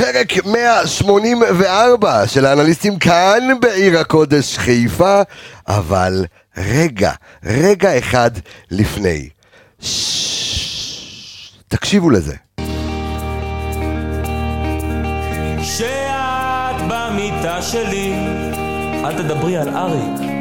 פרק 184 של האנליסטים כאן בעיר הקודש חיפה, אבל רגע, רגע אחד לפני. ששש, תקשיבו לזה. כשאת במיטה שלי, אל תדברי על אריק.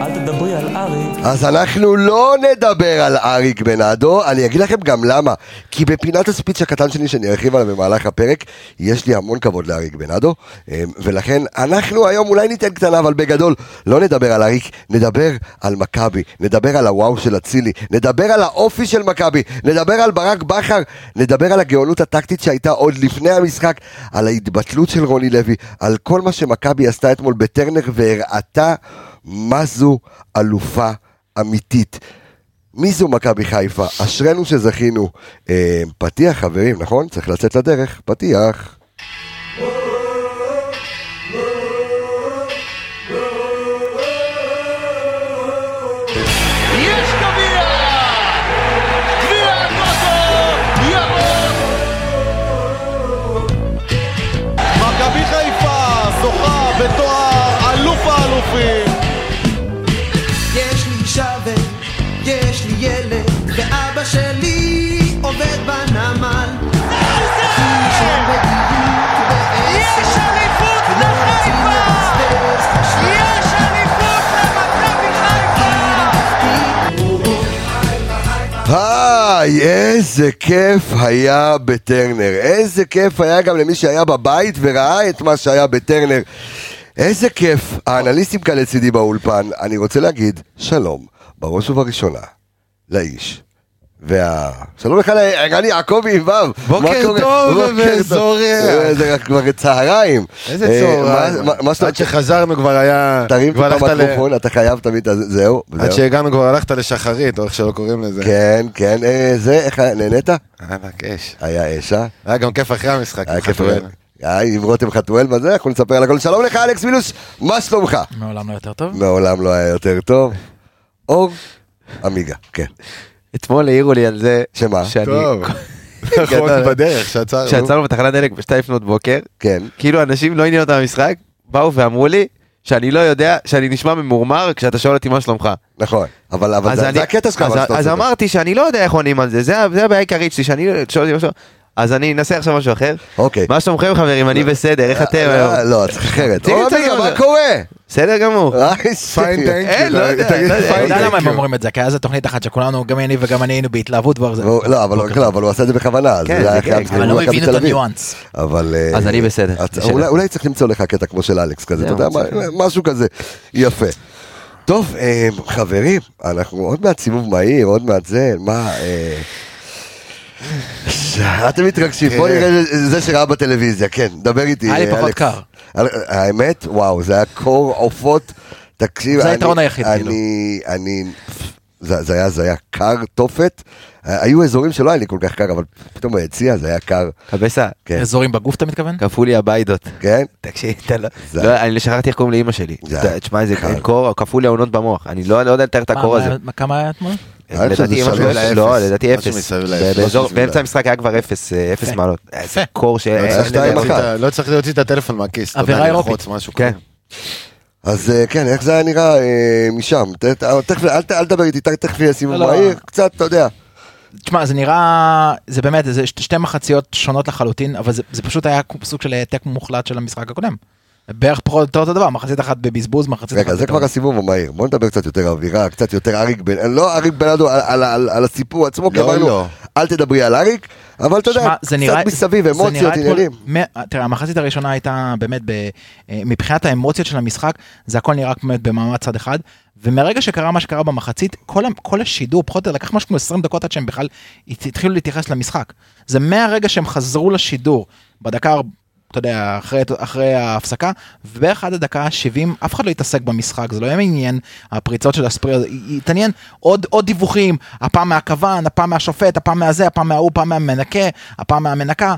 אל תדברי על אריק. אז אנחנו לא נדבר על אריק בנאדו, אני אגיד לכם גם למה. כי בפינת הספיץ' הקטן שלי שאני ארחיב עליו במהלך הפרק, יש לי המון כבוד לאריק בנאדו, אה, ולכן אנחנו היום אולי ניתן קטנה, אבל בגדול לא נדבר על אריק, נדבר על מכבי, נדבר על הוואו של אצילי, נדבר על האופי של מכבי, נדבר על ברק בכר, נדבר על הגאונות הטקטית שהייתה עוד לפני המשחק, על ההתבטלות של רוני לוי, על כל מה שמכבי עשתה אתמול בטרנר והראתה מה זו אלופה אמיתית. מי זו מכבי חיפה? אשרינו שזכינו. אה, פתיח חברים, נכון? צריך לצאת לדרך. פתיח. היי, איזה כיף היה בטרנר. איזה כיף היה גם למי שהיה בבית וראה את מה שהיה בטרנר. איזה כיף. האנליסטים כאן לצידי באולפן. אני רוצה להגיד שלום, בראש ובראשונה, לאיש. וה... שלום לך לערן יעקבי עם ו'. בוקר? טוב וזורח. אה, זה רק כבר צהריים. איזה אה, צהריים? מה- מה שאתה... עד שחזרנו כבר היה... תרים כבר טיפה הלכת ל- מיקרופון, אתה חייב תמיד, את זה. זהו. עד. שהגענו כבר הלכת לשחרית, או איך שלא קוראים לזה. כן, כן, אה, זה, איך היה, נהנית? ענק אש. היה אש, אה? היה גם כיף אחרי המשחק. היה כיף. היה עם רותם חתואל בזה, אנחנו נספר על הכל. שלום לך אלכס מילוש, מה שלומך? מעולם לא יותר טוב. מעולם לא היה יותר טוב. אור, עמיגה, כן. אתמול העירו לי על זה שמה? שאני, טוב. נכון. בדרך, שעצרנו. כשעצרנו בתחנת דלק בשתיים לפנות בוקר, כן. כאילו אנשים לא עניין אותם המשחק, באו ואמרו לי שאני לא יודע, שאני נשמע ממורמר כשאתה שואל אותי מה שלומך. נכון, אבל אבל אז זה אני- זה הקטע שלך. אז- אז זה. אמרתי שאני לא יודע איך עונים על זה, זה זה הבעיה העיקרית שלי, שאני שואל אותי משהו, אז אני אנסה עכשיו משהו אחר. אוקיי. מה שלומכם חברים, אני בסדר, איך אתם אה, היום? לא, צריך אחרת. עמיגה, מה. קורה? בסדר גמור. אה, פיין טנק אין, לא יודע, תגיד לא יודע. פיין אתה יודע למה הם טנק אומרים את זה? כי היה זו תוכנית אחת שכולנו, גם אני וגם אני היינו בהתלהבות כבר זה. לא, אבל הוא- לא, אבל הוא עשה את זה בכוונה. כן, חייב- כן, אבל לא הבין את. הניואנס. אבל... אה, אז אני בסדר. אולי- צריך למצוא לך קטע כמו של אלכס כזה, אתה יודע, מה- משהו כזה יפה. טוב, אה, חברים, אנחנו עוד מעט סיבוב מהיר, עוד מעט זה, מה... אה, אתם מתרגשים, בוא נראה זה שראה בטלוויזיה, כן, דבר איתי. היה לי אה, פחות. קר. האמת, וואו, זה היה קור עופות, תקשיב, זה אני- היתרון היחיד, כאילו. אני, אני, זה זה היה, זה היה קר תופת, אה, היו אזורים שלא היה לי כל כך קר, אבל פתאום ביציע זה היה קר, קבסה, כן. אזורים בגוף אתה מתכוון? קפאו לי הביידות. כן? תקשיב, אתה לא, זה- לא, אני שכחתי איך קוראים לאמא שלי. זה- תשמע, איזה קר. קור, קפאו לי העונות במוח. אני לא לא יודע לתאר את הקור הזה. כמה היה אתמול? לדעתי לאפס. לא, לדעתי אפס. משהו באמצע המשחק היה כבר אפס, אה, אפס. מעלות. איזה. קור ש... לא אין- צריך שתיים להוציא אחת. את ה- לא צריך להוציא את הטלפון מהכיס. אווירה אירופית. כן. כזה. אז אה, כן, איך זה היה נראה אה, משם? אל תדבר איתי, תכף יהיה סיבוב לא, לא. מהיר, קצת, אתה יודע. תשמע, זה נראה, זה באמת, זה שתי מחציות שונות לחלוטין, אבל זה, זה פשוט היה סוג של העתק מוחלט של המשחק הקודם. בערך פחות או יותר אותו דבר, מחצית אחת בבזבוז, מחצית אחת... רגע, זה כבר הסיבוב המהיר, בוא נדבר קצת יותר אווירה, קצת יותר אריק בן... לא אריק בנאדו על- על- על על הסיפור עצמו, כי לא, אמרנו, לא. אל תדברי על אריק, אבל אתה יודע, קצת מסביב, זה אמוציות, עניינים. תראה, המחצית הראשונה הייתה באמת, אה, מבחינת האמוציות של המשחק, זה הכל נראה באמת במעמד צד אחד, ומרגע שקרה מה שקרה במחצית, כל, השידור, פחות או יותר, לקח משהו כמו 20 דקות עד שהם בכלל הת- התחילו להתייחס למשחק. זה מהרגע שהם חזרו לשידור, בדקה, אתה יודע, אחרי, אחרי ההפסקה, ובערך עד הדקה ה-70, אף אחד לא התעסק במשחק, זה לא היה מעניין הפריצות של הספרי, התעניין עוד, עוד דיווחים, הפעם מהכוון, הפעם מהשופט, הפעם מהזה, הפעם מההוא, הפעם מהמנקה, הפעם מהמנקה.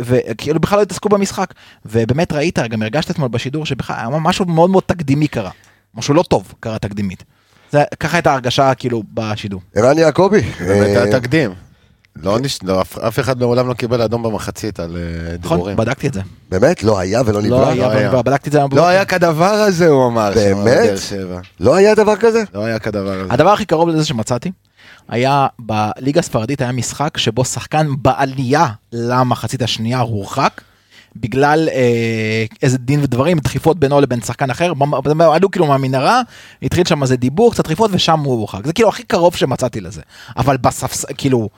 וכאילו בכלל לא התעסקו במשחק ובאמת ראית גם הרגשת אתמול בשידור שבכלל היה משהו מאוד מאוד תקדימי קרה משהו לא טוב קרה תקדימית. זה, ככה הייתה הרגשה כאילו בשידור. ערן יעקבי. באמת אה, היה תקדים. לא, נש... לא אף, אף אחד מעולם לא קיבל אדום במחצית על אה, נכון, דיבורים. בדקתי את זה. באמת? לא היה ולא לא נברא? היה, היה. אבל בדקתי את זה. לא היה כדבר הזה, הוא אמר. באמת? לא היה דבר כזה? לא היה כדבר הזה. הדבר הכי קרוב לזה שמצאתי, היה בליגה הספרדית היה משחק שבו שחקן בעלייה למחצית השנייה הורחק. בגלל אה, איזה דין ודברים, דחיפות בינו לבין שחקן אחר, עלו כאילו מהמנהרה, התחיל שם איזה דיבור, קצת דחיפות ושם הוא הורחק. זה כאילו הכי קרוב שמצאתי לזה. אבל בספס... כאילו,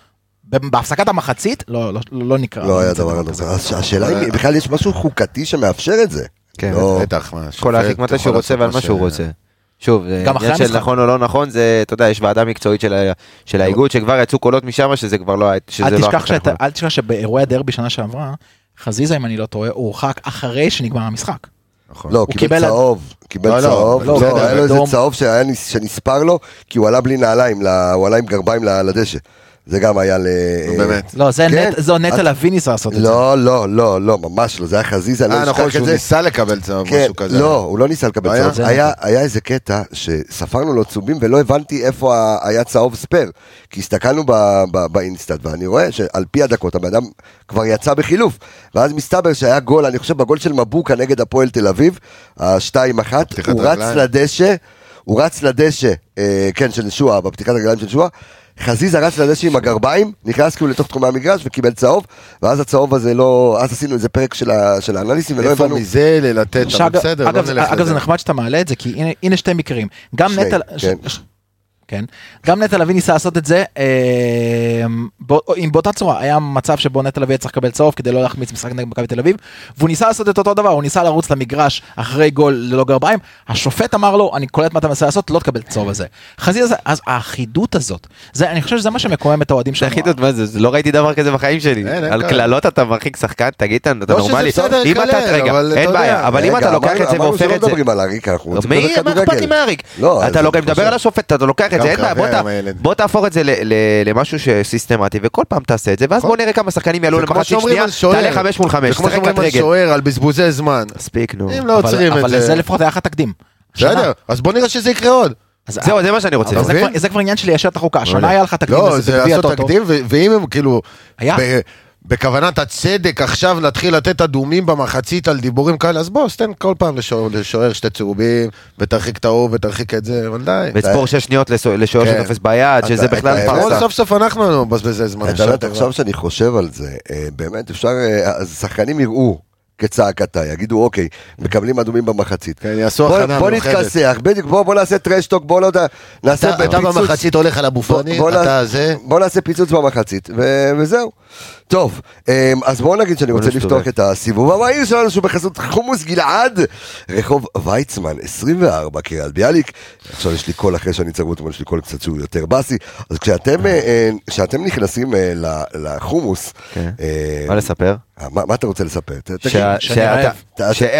בהפסקת המחצית, לא, לא, לא נקרא. לא היה דבר כזה. כזה. אז השאלה אם בכלל יש משהו חוקתי שמאפשר את זה. כן, לא. בטח, שופט להרחיק מתי שהוא רוצה ועל מה ש- שהוא רוצה. שוב, אחרי עניין של. נכון או לא נכון, זה, אתה יודע, יש ועדה מקצועית של האיגוד שכבר יצאו קולות משם שזה כבר לא אל לא תשכח, החלטה שאת, נכונה. אל תשכח שבאירועי הדרבי שנה שעברה, חזיזה, אם אני לא טועה, הורחק אחרי שנגמר המשחק. נכון. לא, הוא קיבל צהוב. קיבל לא, לא, צהוב. לא, לא, היה לו איזה. צהוב שנספר לו, כי הוא עלה בלי נעליים, הוא עלה עם גרביים לדשא. זה גם היה ל... באמת. לא, זה כן. נט, זו נטע את- לוי ניסה לעשות את זה. לא, לא, לא, לא, ממש לא, זה היה חזיזה, אה, לא נכון, אשכח את שהוא זה. ניסה לקבל צהוב, כן, משהו כזה. לא, הוא לא ניסה לקבל לא היה? צהוב. זה היה. היה איזה קטע שספרנו לו צהובים ולא הבנתי איפה היה צהוב ספייר. כי הסתכלנו ב- ב- באינסטנט ואני רואה שעל פי הדקות הבן אדם כבר יצא בחילוף. ואז מסתבר שהיה גול, אני חושב בגול של מבוקה נגד הפועל תל אביב, השתיים אחת, פתיחת הוא רץ. לדשא, הוא רץ לדשא, אה, כן, של שועה, בפתיחת הרגליים של שועה. חזיזה רץ לדשא עם הגרביים, נכנס כאילו לתוך תחומי המגרש וקיבל צהוב, ואז הצהוב הזה לא, אז עשינו איזה פרק של ה- של האנליסטים ולא איפה הבנו. מזה ללתת, אבל בסדר, לא אגב, נלך אגב, זה לזה. נחמד שאתה מעלה את זה, כי הנה, הנה שתי מקרים. גם נטע... כן. ש- ש- כן. גם נטע לביא ניסה לעשות את זה, אה, בא- אם באותה צורה, היה מצב שבו נטע לביא צריך לקבל צהוב כדי לא להחמיץ משחק נגד מכבי תל אביב, והוא ניסה לעשות את אותו דבר, הוא ניסה לרוץ למגרש אחרי גול ללא גרביים, השופט אמר לו, אני קולט מה אתה מנסה לעשות, לא תקבל את הצהוב הזה. חזיזה, אז האחידות הזאת, זה, אני חושב שזה מה שמקומם את האוהדים זה שלנו. טוב, מה זה, זה- לא ראיתי דבר כזה בחיים שלי. אין, על. קללות אתה מרחיק שחקן, תגיד, אתה לא נורמלי. בסדר אם אתה- רגע, אין אתה בעיה. אבל אם אתה לוקח אמרנו- את זה אמרנו והופך שלא את זה... מדברים על אריק, אנחנו רוצים מי, לדבר מה כדורגל. אכפת לי מאריק? לא, אתה לא מדבר על השופט, אתה לוקח את גם זה, אין בעיה, בוא. בוא תהפוך את זה ל- ל- למשהו שסיסטמטי, וכל פעם תעשה את זה, ואז. בוא נראה כמה שחקנים יעלו למחצית שנייה. תעלה חמש מול חמש, תשחק שאומרים על. שוער, על בזבוזי זמן. מספיק, נו. אם לא אבל- עוצרים את אבל זה... לזה לפחות היה לך תקדים. בסדר, אז בוא נראה שזה יקרה עוד. זהו, זה מה שאני רוצה. אבל זה? כבר- עניין של ליישר את החוקה, השנה מעולה. היה לך תקדים לא, זה לעשות. תקדים, ואם הם כאילו... היה. ב- בכוונת הצדק עכשיו להתחיל לתת אדומים במחצית על דיבורים כאלה, אז בוא, אז תן כל פעם לשוער- שתי צהובים, ותרחיק את ההוא ותרחיק את זה, אבל די. וספור שש שניות לשוער כן. שתופס ביד, שזה בכלל פרסה. סוף סוף אנחנו מבזבזי זמן. אתה יודע. עכשיו שאני חושב על זה, אה, באמת אפשר, אה, אז שחקנים יראו כצעקתה, יגידו אוקיי, מקבלים אדומים במחצית. כן, יעשו בוא- הכנה בוא מיוחדת. נתכסח, בדיוק, בוא בוא נעשה טרשטוק, בוא לא יודע, נעשה אתה אתה פיצוץ. במחצית הולך על הבופני, בוא- בוא אתה זה. בוא נעשה פיצוץ במחצית, ו- וזהו. טוב, אמ, אז בואו נגיד שאני בוא רוצה. לפתוח את הסיבוב המהיר שלנו שהוא בחסות חומוס גלעד, רחוב ויצמן 24 קריית ביאליק. עכשיו יש לי קול אחרי שאני אבל יש לי קול קצת שהוא יותר באסי. אז כשאתם אה, אה, נכנסים אה, לחומוס, כן. מה לספר? אה, מה מה אתה רוצה לספר?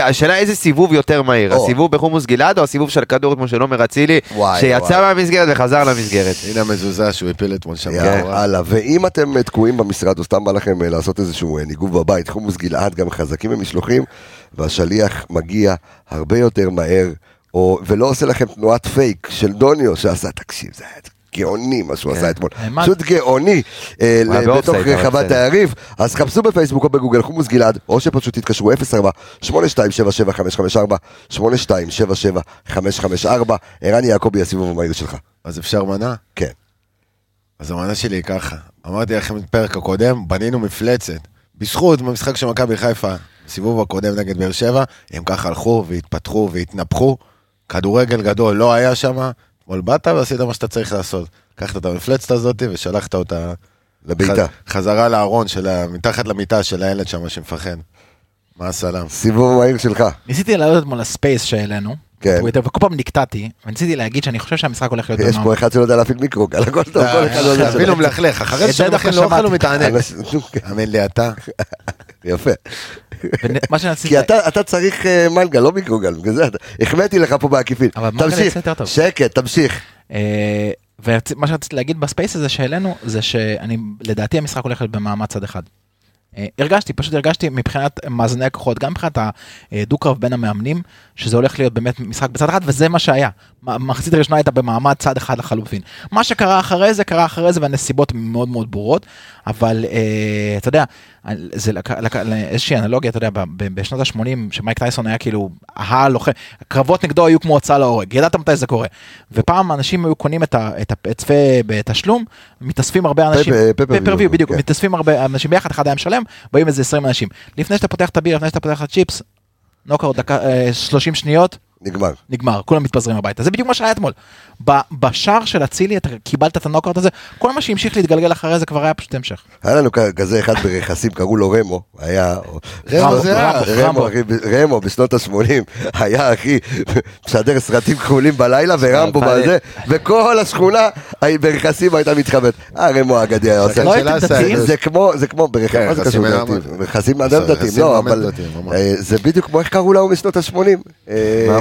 השאלה איזה סיבוב יותר מהיר, או. הסיבוב בחומוס גלעד או הסיבוב של כדור כמו של עומר אצילי, שיצא וואי. מהמסגרת וחזר למסגרת. הנה המזוזה שהוא הפיל אתמול שם. יאללה, ואם אתם תקועים במשרד או סתם בא לכם אה, לעשות איזשהו אה, ניגוב בבית, חומוס גלעד גם חזקים במשלוחים, והשליח מגיע הרבה יותר מהר, או, ולא עושה לכם תנועת פייק של דוניו שעשה, תקשיב, זה היה גאוני מה שהוא עשה אתמול, נעמד. פשוט גאוני, אה, בתוך אבל רחבת. היריב, אז חפשו בפייסבוק או בגוגל חומוס גלעד, או שפשוט תתקשרו 04 8277 554 8277 554 ערן יעקבי הסיבוב המהיר שלך, אז אפשר מנה? כן. אז המנה שלי היא ככה, אמרתי לכם בפרק הקודם, בנינו מפלצת. בזכות במשחק של מכבי חיפה, בסיבוב הקודם נגד באר שבע, הם ככה הלכו והתפתחו והתנפחו. כדורגל גדול לא היה שם, אתמול באת ועשית מה שאתה צריך לעשות. לקחת את המפלצת הזאת ושלחת אותה לביתה. ח- חזרה לארון שלה, מתחת למיטה של הילד שם שמפחד. מה הסלאם? סיבוב המהיר שלך. ניסיתי לעלות אתמול לספייס שהעלינו, כן. וכל פעם נקטעתי, וניסיתי להגיד שאני חושב שהמשחק הולך להיות יש פה אחד שלא יודע להפעיל מיקרוגל, הכל טוב, כל אחד לא יודע. אפילו מלכלך, אחרי את זה זה דווקא שמכין לא אוכל הוא. מתענג. כן, אמן לי אתה. יפה. מה שרציתי... כי אתה אתה צריך אה, מנגל, לא מיקרוגל, בגלל זה החמאתי לך פה בעקיפין. אבל מנגל תמשיך, יצא יותר טוב. שקט, תמשיך. אה, ומה שרציתי להגיד ב space הזה שהעלינו, זה שאני, לדעתי המשחק הולך להיות במעמד צד אחד. אה, הרגשתי, פשוט הרגשתי מבחינת מאזני הכוחות, גם מבחינת הדו-קרב בין המאמנים, שזה הולך להיות באמת משחק בצד אחד, וזה מה שהיה. המחצית הראשונה הייתה במעמד צד אחד לחלופין. מה שקרה אחרי זה, קרה אחרי זה, והנסיבות מאוד מאוד ברורות, אבל אה, אתה יודע, זה איזושהי אנלוגיה, אתה יודע, בשנות ה-80, שמייק טייסון היה כאילו הלוחם, קרבות נגדו היו כמו הוצאה להורג, ידעת מתי זה קורה. ופעם אנשים היו קונים את הצפה בתשלום, מתאספים הרבה אנשים, פפ- פפ- פפרוויו, בדיוק. מתאספים הרבה אנשים ביחד, אחד היה משלם, באים איזה 20 אנשים. לפני שאתה פותח את הבירה, לפני שאתה פותח את הצ'יפס, נוקאוט דקה, אה, 30 שניות, נגמר. נגמר, כולם מתפזרים הביתה. זה בדיוק מה שהיה אתמול. בשער של אצילי אתה קיבלת את הנוקאוט הזה, כל מה שהמשיך להתגלגל אחרי זה כבר היה פשוט המשך. היה לנו כזה אחד ברכסים, קראו לו רמו, היה... רמו רמו, בשנות ה-80 היה אחי, משדר סרטים כחולים בלילה ורמבו בזה, וכל השכונה ברכסים הייתה מתחבאת. אה, רמו האגדי היה עושה. לא דתיים? זה. זה כמו, זה כמו ברכסים, כן, מה זה רכסים קשור אינם- לדתיים? רכסים אדם בסדר, דתיים, לא, אבל דתיים. אה, זה בדיוק כמו איך קראו להוא משנות ה-80?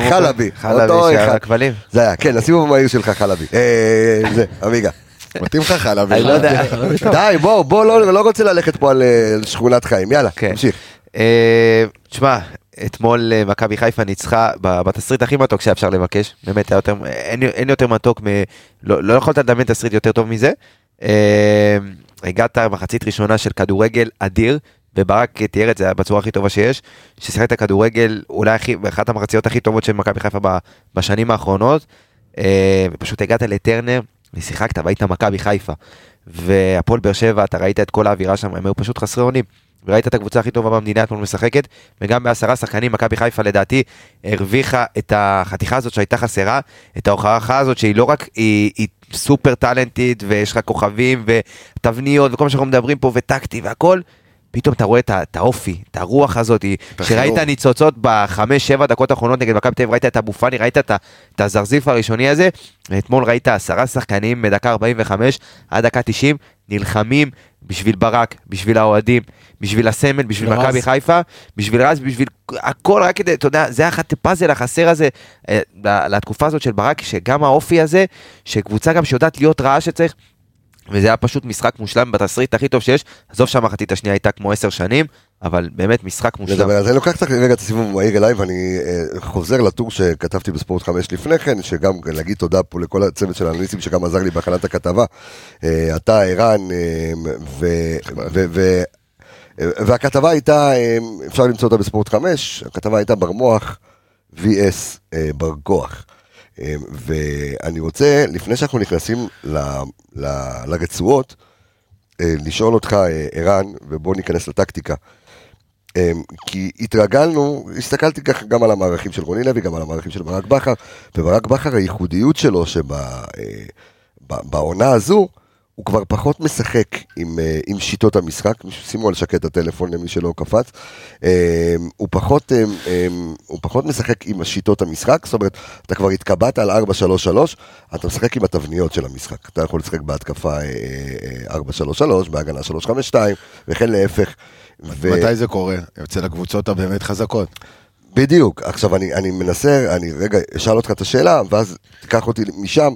חלבי. חלבי, אותו אחד. זה היה, כן, הסיבוב המהיר שלך חלבי. אה, זה, עמיגה. מתאים לך חלב. אני לא יודע. די, בוא, בוא, לא לא רוצה ללכת פה על אה, שכונת חיים, יאללה, כן. תמשיך. אה, תשמע, אתמול אה, מכבי חיפה ניצחה בתסריט הכי מתוק שאפשר לבקש, באמת היה יותר, אין, אין יותר מתוק, מ, לא, לא יכולת לדמיין תסריט יותר טוב מזה. אה, הגעת מחצית ראשונה של כדורגל אדיר, וברק תיאר את זה בצורה הכי טובה שיש, ששיחקת כדורגל אולי הכי, באחת המחציות הכי טובות של מכבי חיפה בשנים האחרונות, אה, ופשוט הגעת לטרנר ושיחקת והיית מכבי חיפה. והפועל באר שבע, אתה ראית את כל האווירה שם, הם היו פשוט חסרי אונים. וראית את הקבוצה הכי טובה במדינה אתמול משחקת, וגם בעשרה שחקנים, מכבי חיפה לדעתי הרוויחה את החתיכה הזאת שהייתה חסרה, את ההוכחה הזאת שהיא לא רק, היא, היא סופר טאלנטית, ויש לך כוכבים, ותבניות, וכל מה שאנחנו מדברים פה, וטקטי והכל, פתאום אתה רואה את האופי, את הרוח הזאת, שראית. ניצוצות בחמש, שבע דקות האחרונות נגד מכבי תל אביב, ראית את אבו פאני, ראית את הזרזיף הראשוני הזה, ואתמול ראית עשרה שחקנים בדקה 45 עד דקה 90, נלחמים בשביל ברק, בשביל האוהדים, בשביל הסמל, בשביל מכבי. חיפה, בשביל רז, בשביל הכל, רק כדי, אתה יודע, זה הפאזל החסר הזה אה, לתקופה הזאת של ברק, שגם האופי הזה, שקבוצה גם שיודעת להיות רעה שצריך, וזה היה פשוט משחק מושלם בתסריט הכי טוב שיש, עזוב שהמחצית השנייה הייתה כמו עשר שנים, אבל באמת משחק מושלם. לדבר. אז אני לוקח רגע את הסיבוב המהיר אליי ואני אה, חוזר לטור שכתבתי בספורט 5 לפני כן, שגם להגיד תודה פה לכל הצוות של האנליסטים שגם עזר לי בהכנת הכתבה. אה, אתה, ערן, אה, ו- והכתבה הייתה, אפשר למצוא אותה בספורט 5, הכתבה הייתה ברמוח vs אה, בר כוח. אה, ואני רוצה, לפני שאנחנו נכנסים ל- ל- לרצועות, אה, לשאול אותך, אה, ערן, ובוא ניכנס לטקטיקה. אמ, כי התרגלנו, הסתכלתי ככה גם על המערכים של רוני לוי, גם על המערכים של ברק בכר, וברק בכר הייחודיות שלו שבעונה הזו, הוא כבר פחות משחק עם, אה, עם שיטות המשחק, שימו על שקט הטלפון למי שלא קפץ, אמ, הוא פחות, אמ, הוא פחות משחק עם שיטות המשחק, זאת אומרת, אתה כבר התקבעת על 4-3-3, אתה משחק עם התבניות של המשחק, אתה יכול לשחק בהתקפה אה, אה, 4-3-3, בהגנה 3-5-2, וכן להפך. ו- מתי זה קורה? אצל הקבוצות הבאמת חזקות. בדיוק. עכשיו אני, אני מנסה, אני רגע אשאל אותך את השאלה, ואז תיקח אותי משם.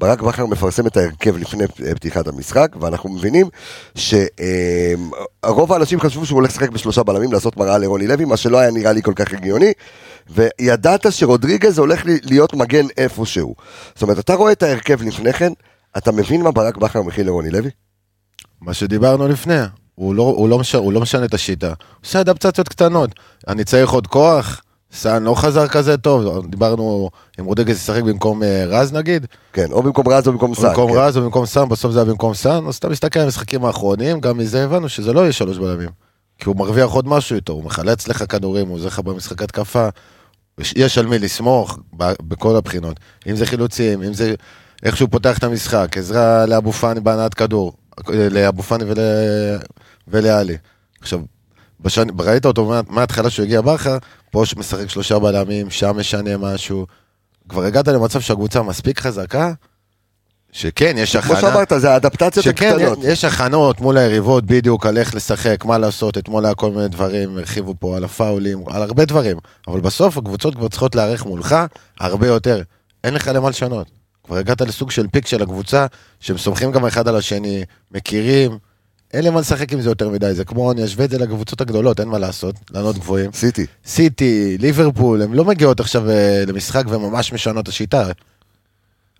ברק בכר מפרסם את ההרכב לפני פתיחת המשחק, ואנחנו מבינים שרוב האנשים חשבו שהוא הולך לשחק בשלושה בלמים, לעשות מראה לרוני לוי, מה שלא היה נראה לי כל כך הגיוני, וידעת שרודריגז הולך להיות מגן איפשהו. זאת אומרת, אתה רואה את ההרכב לפני כן, אתה מבין מה ברק בכר מכין לרוני לוי? מה שדיברנו לפני, הוא לא, הוא, לא משנה, הוא לא משנה את השיטה, הוא עושה אדפטציות קטנות. אני צריך עוד כוח, סאן לא חזר כזה טוב, דיברנו אם רודגס ישחק במקום אה, רז נגיד, כן, או במקום רז או במקום סאן. במקום כן. רז או במקום סאן, בסוף זה היה במקום סאן, אז אתה מסתכל על המשחקים האחרונים, גם מזה הבנו שזה לא יהיה שלוש בלמים. כי הוא מרוויח עוד משהו איתו, הוא מחלץ לך כדורים, הוא עוזר לך במשחק התקפה, יש, על מי לסמוך בכל הבחינות. אם זה חילוצים, אם זה איך שהוא פותח את המשחק, עזרה לאבו פאני בהנעת כדור, לאבו פאני ול, ולעלי. עכשיו, בשנ... ראית אותו מה- מההתחלה שהוא הגיע בכר, פה שמשחק שלושה בלמים, שם משנה משהו. כבר הגעת למצב שהקבוצה מספיק חזקה, שכן, יש כמו הכנה. שאמרת, זה האדפטציות שכן, הקטנות. יש, יש הכנות מול היריבות בדיוק על איך לשחק, מה לעשות, אתמול היה כל מיני דברים, הרחיבו פה על הפאולים, על הרבה דברים, אבל בסוף הקבוצות כבר צריכות להיערך מולך הרבה יותר, אין לך למה לשנות. כבר הגעת לסוג של פיק של הקבוצה, שהם סומכים גם אחד על השני, מכירים, אין לי מה לשחק עם זה יותר מדי, זה כמו, אני אשווה את זה לקבוצות הגדולות, אין מה לעשות, לענות גבוהים. סיטי. סיטי, ליברפול, הם לא מגיעות עכשיו אה, למשחק וממש משנות השיטה.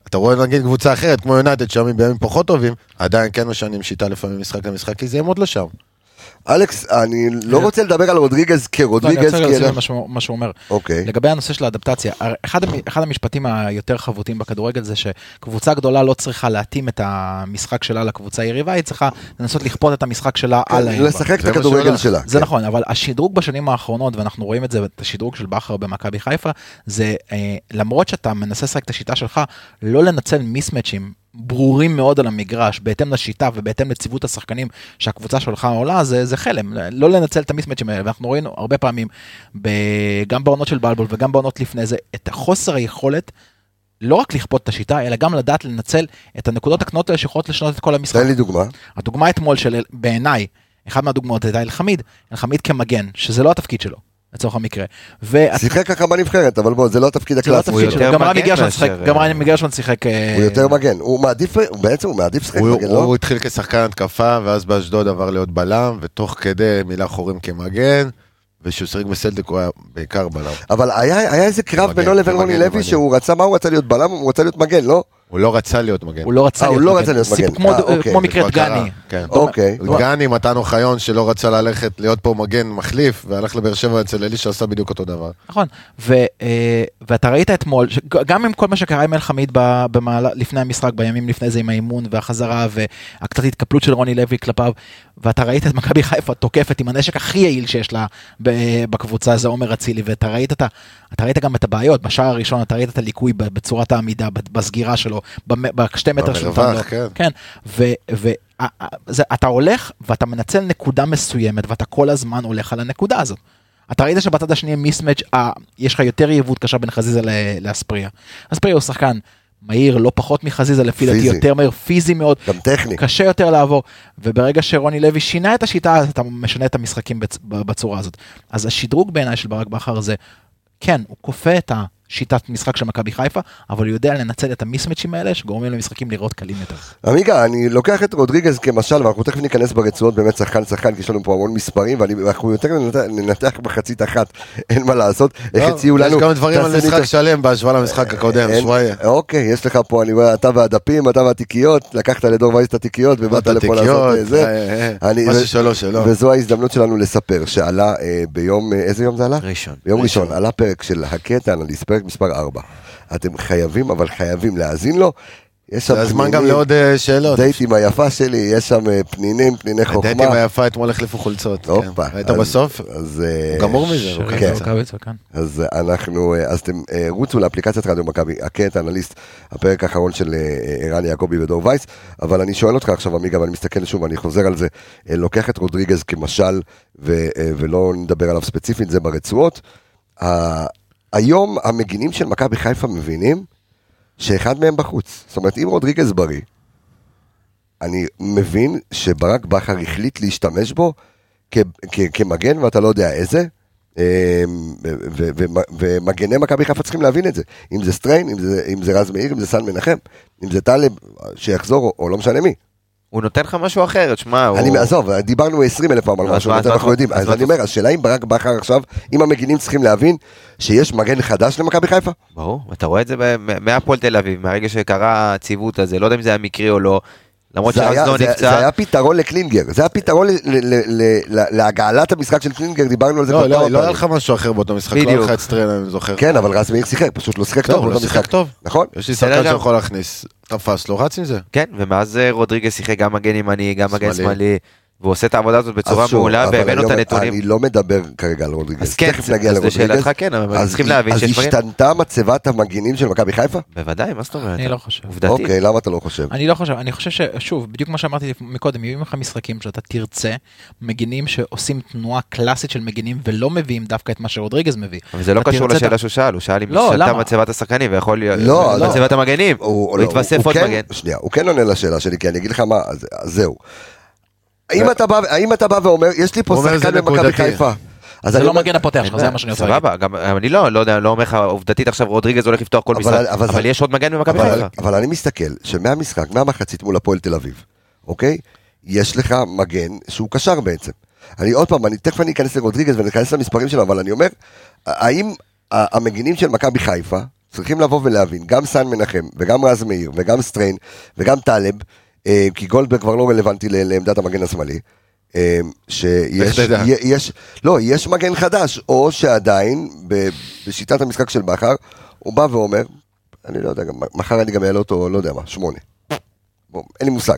אתה רואה נגיד קבוצה אחרת, כמו יונייטד, שם בימים פחות טובים, עדיין כן משנים שיטה לפעמים משחק למשחק, כי זה יעמוד לא שם. אלכס, אני לא רוצה לדבר על רודריגז לא, אני כרודריגז, רוצה אנחנו- מה שהוא- אומר. אוקיי. לגבי הנושא של האדפטציה, אחד, המ- אחד המשפטים היותר חבוטים בכדורגל זה שקבוצה גדולה לא צריכה להתאים את המשחק שלה לקבוצה היריבה, היא צריכה לנסות לכפות את המשחק שלה על היריבה. לשחק את הכדורגל. שלה. זה כן. נכון, אבל השדרוג בשנים האחרונות, ואנחנו רואים את זה, את השדרוג של בכר במכבי חיפה, זה אה, למרות שאתה מנסה לשחק את השיטה שלך, לא לנצל מיסמצ'ים ברורים מאוד על המגרש, בהתאם לשיטה ובהתאם לציוות השחקנים שהקבוצה שלך עולה, זה, זה חלם, לא לנצל את המיסמצ'ים האלה, ואנחנו ראינו הרבה פעמים, ב, גם בעונות של בלבול וגם בעונות לפני זה, את החוסר היכולת. לא רק לכפות את השיטה, אלא גם לדעת לנצל את הנקודות הקטנות האלה שיכולות לשנות את כל המשחק. תן לי דוגמה. הדוגמה אתמול של, בעיניי, אחת מהדוגמאות הייתה אלחמיד, אלחמיד כמגן, שזה לא התפקיד שלו, לצורך המקרה. ואת- שיחק ככה בנבחרת, אבל בוא, זה לא התפקיד זה לא הקלאסי התפקיד שלו. גם רמי מגן גרשון שיחק, גם רמי גרשון שיחק... הוא יותר מגן. הוא מעדיף, בעצם הוא מעדיף לשחק מגן, הוא, לא? הוא התחיל כשחקן התקפה, ואז באשדוד עבר להיות בלם, ותוך כדי מילא חורים כמגן, וכשהוא שיחק בסלטיק הוא היה בעיקר בלם. אבל היה היה איזה קרב מגן, בינו לבין מגן, רוני מגן. לוי שהוא רצה, מה הוא רצה להיות בלם? הוא רצה להיות מגן, לא? הוא לא רצה להיות מגן. הוא לא רצה אה, הוא להיות לא רצה להיות סיפור מגן. כמו- אה, אוקיי, מקרה קרה, דגני. כן. אוקיי. גני, מתן אוחיון שלא רצה ללכת להיות פה מגן מחליף, והלך לבאר שבע אצל אלישע עשה בדיוק אותו דבר. נכון, ו, אה, ואתה ראית אתמול, גם עם כל מה שקרה עם אלחמיד לפני המשחק, בימים לפני זה עם האימון והחזרה והקצת התקפלות של רוני לוי כלפיו, ואתה ראית את מכבי חיפה תוקפת עם הנשק הכי יעיל שיש לה בקבוצה, זה עומר אצילי, ואתה ראית, את ה- אתה ראית גם את הבעיות, בשער הראשון אתה ראית את הליקוי בצורת העמידה, בסגירה שלו, בשתי מטר שהוא במרווח, נתן לו. כן. כן, ו... ו ה- ה- זה, אתה הולך ואתה מנצל נקודה מסוימת ואתה כל הזמן הולך על הנקודה הזאת. אתה ראית שבצד השני מיסמץ', יש לך יותר יריבות קשה בין חזיזה לאספריה. אספריה הוא שחקן מהיר לא פחות מחזיזה לפי דעתי. יותר מהיר פיזי מאוד, גם טכני. קשה יותר לעבור וברגע שרוני לוי שינה את השיטה אז אתה משנה את המשחקים בצ- בצורה הזאת. אז השדרוג בעיניי של ברק בכר זה כן הוא כופה את השיטת משחק של מכבי חיפה אבל הוא יודע לנצל את המיסמצ'ים האלה שגורמים למשחקים לראות קלים יותר. עמיגה, אני לוקח את רודריגז כמשל, ואנחנו תכף ניכנס ברצועות באמת שחקן שחקן, כי יש לנו פה המון מספרים, ואני- ואנחנו יותר ננתח- מחצית אחת, אין מה לעשות. איך לא, הציעו לנו... יש גם דברים על משחק שלם בהשוואה למשחק הקודם, אין- שוואיה. אוקיי, יש לך פה, אני רואה, אתה והדפים, אתה והתיקיות, לקחת לדור וייס את התיקיות, ובאת לפה לעשות אה, זה. אה, אה, מה ששלו שלו. וזו ההזדמנות שלנו לספר, שעלה אה, ביום, אה, איזה יום זה עלה? ראשון. ביום ראשון, עלה פרק של הקטע אנליסט, פרק מספר 4. אתם חייבים, אבל חייבים להאזין לו. יש שם זה הזמן גם לעוד אה, שאלות. דייט עם היפה שלי, יש שם אה, פנינים, פניני חוכמה. היפה אתמול החליפו חולצות. כן. הופה. ראית אז- בסוף? אז... אה, הוא גמור מזה, הוא כן. כן. אז אנחנו, אז אתם רוצו לאפליקציית רדיו מכבי, הקטע אנליסט, הפרק האחרון של ערן יעקבי ודור וייס, אבל אני שואל אותך עכשיו עמיגה, ואני מסתכל שוב, אני חוזר על זה, לוקח את רודריגז כמשל, ולא נדבר עליו ספציפית, זה ברצועות. היום המגינים של מכבי חיפה מבינים שאחד מהם בחוץ. זאת אומרת, אם רודריגז בריא, אני מבין שברק בכר החליט להשתמש בו כ- כ- כמגן, ואתה לא יודע איזה. ו- ומגני מכבי חיפה צריכים להבין את זה. אם זה סטריין, אם זה, אם זה רז מאיר, אם זה סן מנחם, אם זה טלב, שיחזור, או, או לא משנה מי. הוא נותן לך משהו אחר, תשמע, הוא... אני, עזוב, דיברנו 20 אלף פעם על משהו, אז אנחנו יודעים. אז אני אומר, השאלה אם ברק בכר עכשיו, אם המגינים צריכים להבין שיש מגן חדש למכבי חיפה? ברור, אתה רואה את זה מהפועל תל אביב, מהרגע שקרה הציוות הזה, לא יודע אם זה היה מקרי או לא, למרות זה היה- שרז לא זה- נפצע, היה פתרון לקלינגר, זה היה פתרון ל- ל- ל- ל- להגעלת המשחק של קלינגר, דיברנו על זה לא, כבר לא, כמה לא היה. לך משהו אחר באותו משחק, לא היה. לך את סטריין, אני זוכר. כן, אבל רז מאיר שיחק, פשוט לא שיחק טוב, טוב הוא לא שיחק. טוב. נכון? יש לי שחקן. שיכול להכניס. תפס לו, רץ עם זה. כן, ומאז אה, רודריגז שיחק גם מגן ימני, גם מגן שמאלי. והוא עושה את העבודה הזאת בצורה אז מעולה, והבאנו אני את לא- הנתונים. אני לא מדבר כרגע על רודריגז, אז כן, תכף נגיע אז לרודריגז. לשאלתך כן, אבל אז צריכים להבין אז שיש דברים. השתנתה מצבת המגינים של מכבי חיפה? בוודאי, מה זאת אומרת? אני לא חושב. עובדתית. אוקיי, למה אתה לא חושב? אני לא חושב, אני חושב ששוב, בדיוק מה שאמרתי מקודם, יהיו לך משחקים שאתה תרצה, מגינים שעושים תנועה קלאסית של מגינים ולא מביאים דווקא את מה שרודריגז מביא. אבל זה לא קשור לשאלה שהוא שאל, הוא שאל אם לא, השתנתה? מצבת השחקנים, ויכול להיות, לא. מצבת המגנים, הוא יתווסף הוא עוד מגן. שנייה, הוא כן עונה לשאלה שלי, כי אני אגיד לך מה, אז אז זהו. האם אתה בא- האם אתה בא ואומר, יש לי פה שחקן במכבי. חיפה. אז זה אני לא מגן הפותח שלך, זה מה שאני רוצה להגיד. סבבה, גם אני לא, לא יודע, לא אומר לך עובדתית עכשיו רודריגז הולך לפתוח כל משחק, אבל יש עוד מגן במכבי חיפה. אבל אני מסתכל שמהמשחק, מהמחצית מול הפועל תל אביב, אוקיי? יש לך מגן שהוא קשר בעצם. אני עוד פעם, אני תכף אני אכנס לרודריגז ואני אכנס למספרים שלו, אבל אני אומר, האם המגינים של מכבי חיפה צריכים לבוא ולהבין, גם סן מנחם וגם רז מאיר וגם סטריין וגם טלב, אה, כי גולדברג כבר לא רלוונטי לעמדת המגן השמאלי, אה, שיש, יש, לא, יש מגן חדש, או שעדיין בשיטת המשחק של בכר, הוא בא ואומר, אני לא יודע, גם, מחר אני גם אעלה אותו, לא יודע מה, שמונה. בוא, אין לי מושג.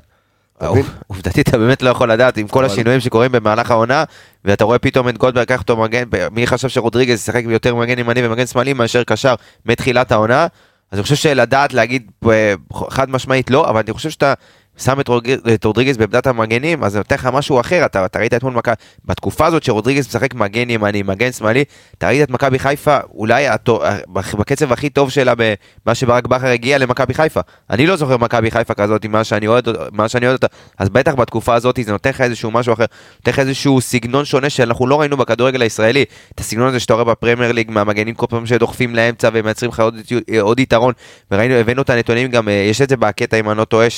עובדתית אתה באמת לא יכול לדעת עם כל השינויים שקורים במהלך העונה ואתה רואה פתאום את גולדברג לקח אותו מגן מי חשב שרודריגז ישחק יותר מגן ימני ומגן שמאלי מאשר קשר מתחילת העונה אז אני חושב שלדעת להגיד אה, חד משמעית לא אבל אני חושב שאתה שם את רוג- את רודריגז בעמדת המגנים אז זה נותן לך משהו אחר אתה, אתה ראית אתמול מכבי בתקופה הזאת שרודריגז משחק מגן ימני מגן שמאלי אתה ראית את מכבי חיפה אולי הטו- בקצב הכי טוב שלה במה שברק בכר הגיע למכבי חיפה. אני לא זוכר מכבי חיפה כזאת מאז שאני אוהד אותה. אז בטח בתקופה הזאת זה נותן לך איזשהו משהו אחר נותן לך איזשהו סגנון שונה שאנחנו לא ראינו בכדורגל הישראלי. את הסגנון הזה שאתה רואה בפרמייר ליג מהמגנים כל פעם שדוחפים לאמצע ומייצרים לך עוד, עוד יתרון. וראינו הבאנו את הנתונים גם אה, יש את זה בקטע אם אני לא טועה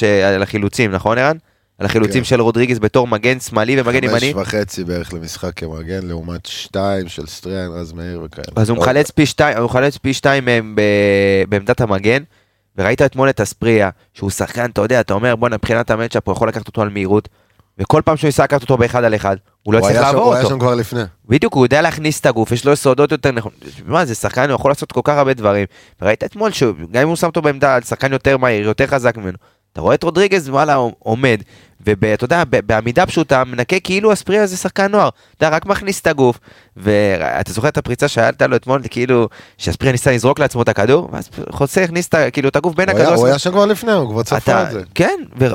החילוצים נכון ערן? על החילוצים כן. של רודריגז בתור מגן שמאלי ומגן ימני חמש וחצי בערך למשחק כמגן, לעומת שתיים של סטריאן, רז מאיר וכאלה. אז הוא מחלץ פי שתיים, הוא מחלץ פי שתיים מהם ב- בעמדת המגן, וראית אתמול את אספריה, שהוא שחקן, אתה יודע, אתה אומר, בואנה, מבחינת המצ'אפ הוא יכול לקחת אותו על מהירות, וכל פעם שהוא ניסה לקחת אותו באחד על אחד, הוא לא הצליח לעבור הוא היה אותו. שם כבר לפני. בדיוק, הוא יודע להכניס את הגוף, יש לו יסודות יותר נכונים. מה, זה שחקן, הוא יכול לעשות כל כך הרבה דברים. וראית אתמול שגם אם הוא שם אותו בעמדה, שחקן יותר מהיר, יותר חזק ממנו. אתה רואה את רודריגז, וואלה, עומד, ואתה יודע, בעמידה פשוטה, מנקה כאילו אספריה זה שחקן נוער. אתה רק מכניס את הגוף, ואתה זוכר את הפריצה שהייתה לו אתמול, כאילו, שאספריה ניסה לזרוק לעצמו את הכדור, ואז חוסה הכניס את כאילו, את הגוף בין הכדור. הוא היה שם כבר לפני, הוא כבר צפה אתה- את זה. כן, ו-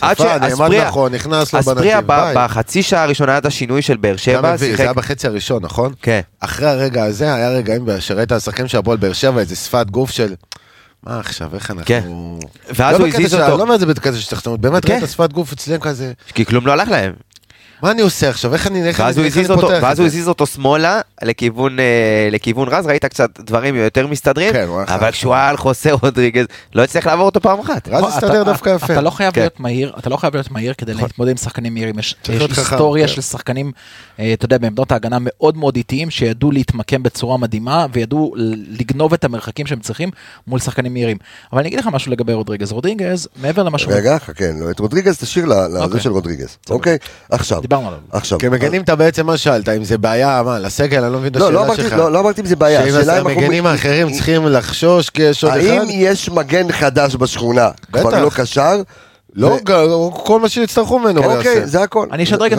עד שאספריה, נכון, נכנס לו אספריה בנתיב, ביי. בחצי שעה הראשונה עד השינוי של באר שבע, זה היה בחצי הראשון, נכון? כן. אחרי הרגע הזה, היה רגעים שראית השחקנים של הפועל באר שבע, איזה שפת גוף של... מה עכשיו, איך אנחנו... כן. ואז לא הוא הזיז אותו. לא אומר את זה בקטע של שחצנות, באמת כן. ראית שפת גוף אצלם כזה, כי כלום לא הלך להם. מה אני עושה עכשיו, איך אני... איך ואז אני- הוא איך אני הזיז אותו, פותח ואז? הוא הזיז אותו שמאלה לכיוון, אה, לכיוון רז, ראית קצת דברים יותר מסתדרים, כן, הוא היה אבל. כשהוא היה על חוסה רודריגז, לא הצליח לעבור אותו פעם אחת. רז הסתדר אתה- דווקא יפה. אתה לא חייב כן. להיות מהיר, אתה לא חייב להיות מהיר כדי להתמודד עם שחקנים מהירים. יש יש היסטוריה כן. של שחקנים, אה, אתה יודע, בעמדות ההגנה מאוד מאוד איטיים, שידעו להתמקם בצורה מדהימה, וידעו לגנוב את המרחקים שהם צריכים מול שחקנים מהירים. אבל אני אגיד לך משהו לגבי רודריגז. רודריגז, מעבר למה שהוא... רגע, חכה, לא, את רודריגז תשאיר ל- לזה אוקיי. של רודריגז, אוקיי? עכשיו, דיברנו עליו. עכשיו. כמגנים אתה בעצם מה שאלת, אם זה בעיה, מה, לסגל, אני לא מבין את לא, לא השאלה שלך. לא לא אמרתי אם זה בעיה, שאם המגנים האחרים צריכים לחשוש כי יש עוד אחד? האם יש מגן חדש בשכונה, כבר. לא קשר? לא, כל מה שיצטרכו ממנו הוא אוקיי, יעשה. זה הכל. אני אשדרג את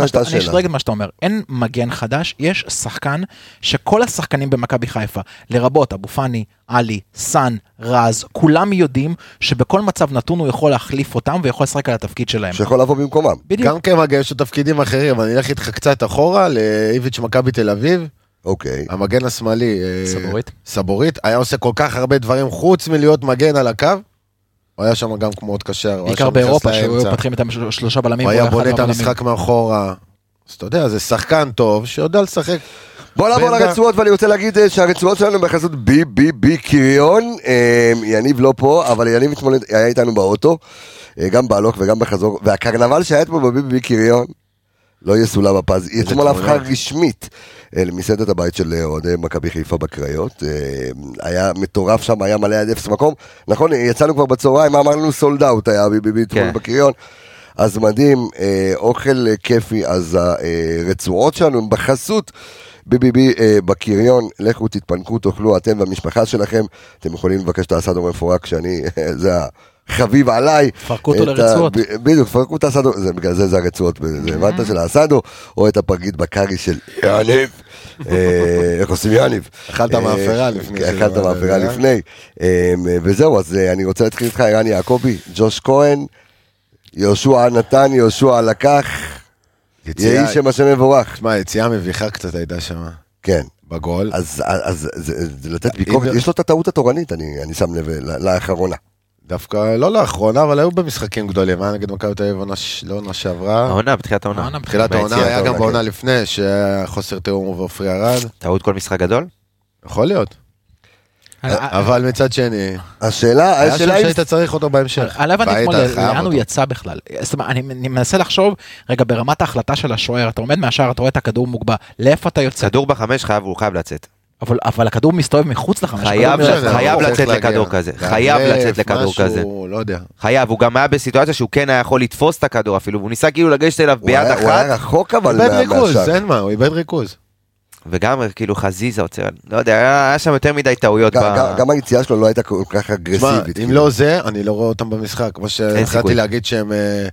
מה שאתה- אומר. אין מגן חדש, יש שחקן שכל השחקנים במכבי חיפה, לרבות אבו פאני, עלי, סאן, רז, כולם יודעים שבכל מצב נתון הוא יכול להחליף אותם ויכול לשחק על התפקיד שלהם. שיכול לבוא במקומם. בדיוק. גם כמגן יש לו תפקידים אחרים, אני אלך איתך קצת אחורה, לאיביץ' מכבי תל אביב, אוקיי. המגן השמאלי, אה, סבורית. סבורית, היה עושה כל כך הרבה דברים חוץ מלהיות מגן על הקו. הוא היה שם גם כמו מאוד קשר, בעיקר באירופה, שהיו. פותחים את השלושה בלמים. הוא היה בונה את. המשחק מאחורה. אז אתה יודע, זה שחקן טוב שיודע לשחק. בוא נעבור. לרצועות, ואני רוצה להגיד אה, שהרצועות שלנו בחסות בי בי בי קריון. אה, יניב לא פה, אבל יניב אתמול היה איתנו באוטו, אה, גם בהלוך וגם בחזור, והקרנבל שהיה אתמול בבי בי בי קריון, לא יסולא בפז, היא אתמול. הפכה רשמית אה, למסעדת הבית של אה, אוהדי מכבי חיפה בקריות. אה, היה מטורף שם, היה מלא עד אפס מקום. נכון, יצאנו כבר בצהריים, אמרנו סולד אאוט היה בי בי בי אתמול כן. בקריון. אז מדהים, אוכל כיפי, אז הרצועות שלנו הם בחסות אה, בקריון, לכו תתפנקו, תאכלו אתם והמשפחה שלכם, אתם יכולים לבקש את האסדו מפורק שאני, זה החביב עליי. פרקו אותו ה- לרצועות. בדיוק, פרקו את האסדו, זה, בגלל זה זה הרצועות, זה הבנת של האסדו, או את הפרגית בקארי של יניב, אה, איך עושים יניב? אכלת אה, מאפרה לפני אכלת מאפרה לזה. לפני, אה, וזהו, אז אה, אני רוצה להתחיל איתך, ערן יעקבי, ג'וש כהן, יהושע נתן, יהושע לקח, יהי שם השם מבורך. תשמע, יציאה מביכה קצת הייתה שם, כן. בגול. אז, אז זה, זה לתת ביקורת, יש לו את הטעות התורנית, אני, אני שם לב, לאחרונה. דווקא לא לאחרונה, אבל היו במשחקים גדולים, היה נגד מכבי תל אביב לא עונה שעברה. העונה, בתחילת העונה. העונה, תחילת העונה היה גם בעונה. לפני, שהיה חוסר תיאום ועופרי ארד. טעות כל משחק גדול? יכול להיות. אבל מצד שני, השאלה, היה שם השאלה אם... שהיית צריך אותו בהמשך. הבנתי והיית אתמול לאן הוא. יצא בכלל. זאת אומרת, אני אני מנסה לחשוב, רגע, ברמת ההחלטה של השוער, אתה עומד מהשער, אתה רואה את הכדור מוגבה, לאיפה אתה יוצא? כדור בחמש חייב, הוא חייב לצאת. אבל- אבל הכדור מסתובב מחוץ לחמש. חייב הכדור- לצאת, חייב הוא צריך לצאת להגיע. לכדור כזה. חייב לצאת לכדור משהו, כזה. לא יודע. חייב, הוא גם היה בסיטואציה שהוא כן היה יכול לתפוס את הכדור אפילו, והוא ניסה כאילו לגשת אליו הוא ביד היה- הוא היה אחת, רחוק אבל איבד מה- ריכוז. אין מה, הוא איבד ריכוז. וגם כאילו חזיזה עוצר, לא יודע, היה שם יותר מדי טעויות. גם- ב- גם- גם היציאה שלו לא הייתה כל כך אגרסיבית. אם כאילו. לא זה, אני לא רואה אותם במשחק. כמו. שהתחלתי להגיד שהם אה,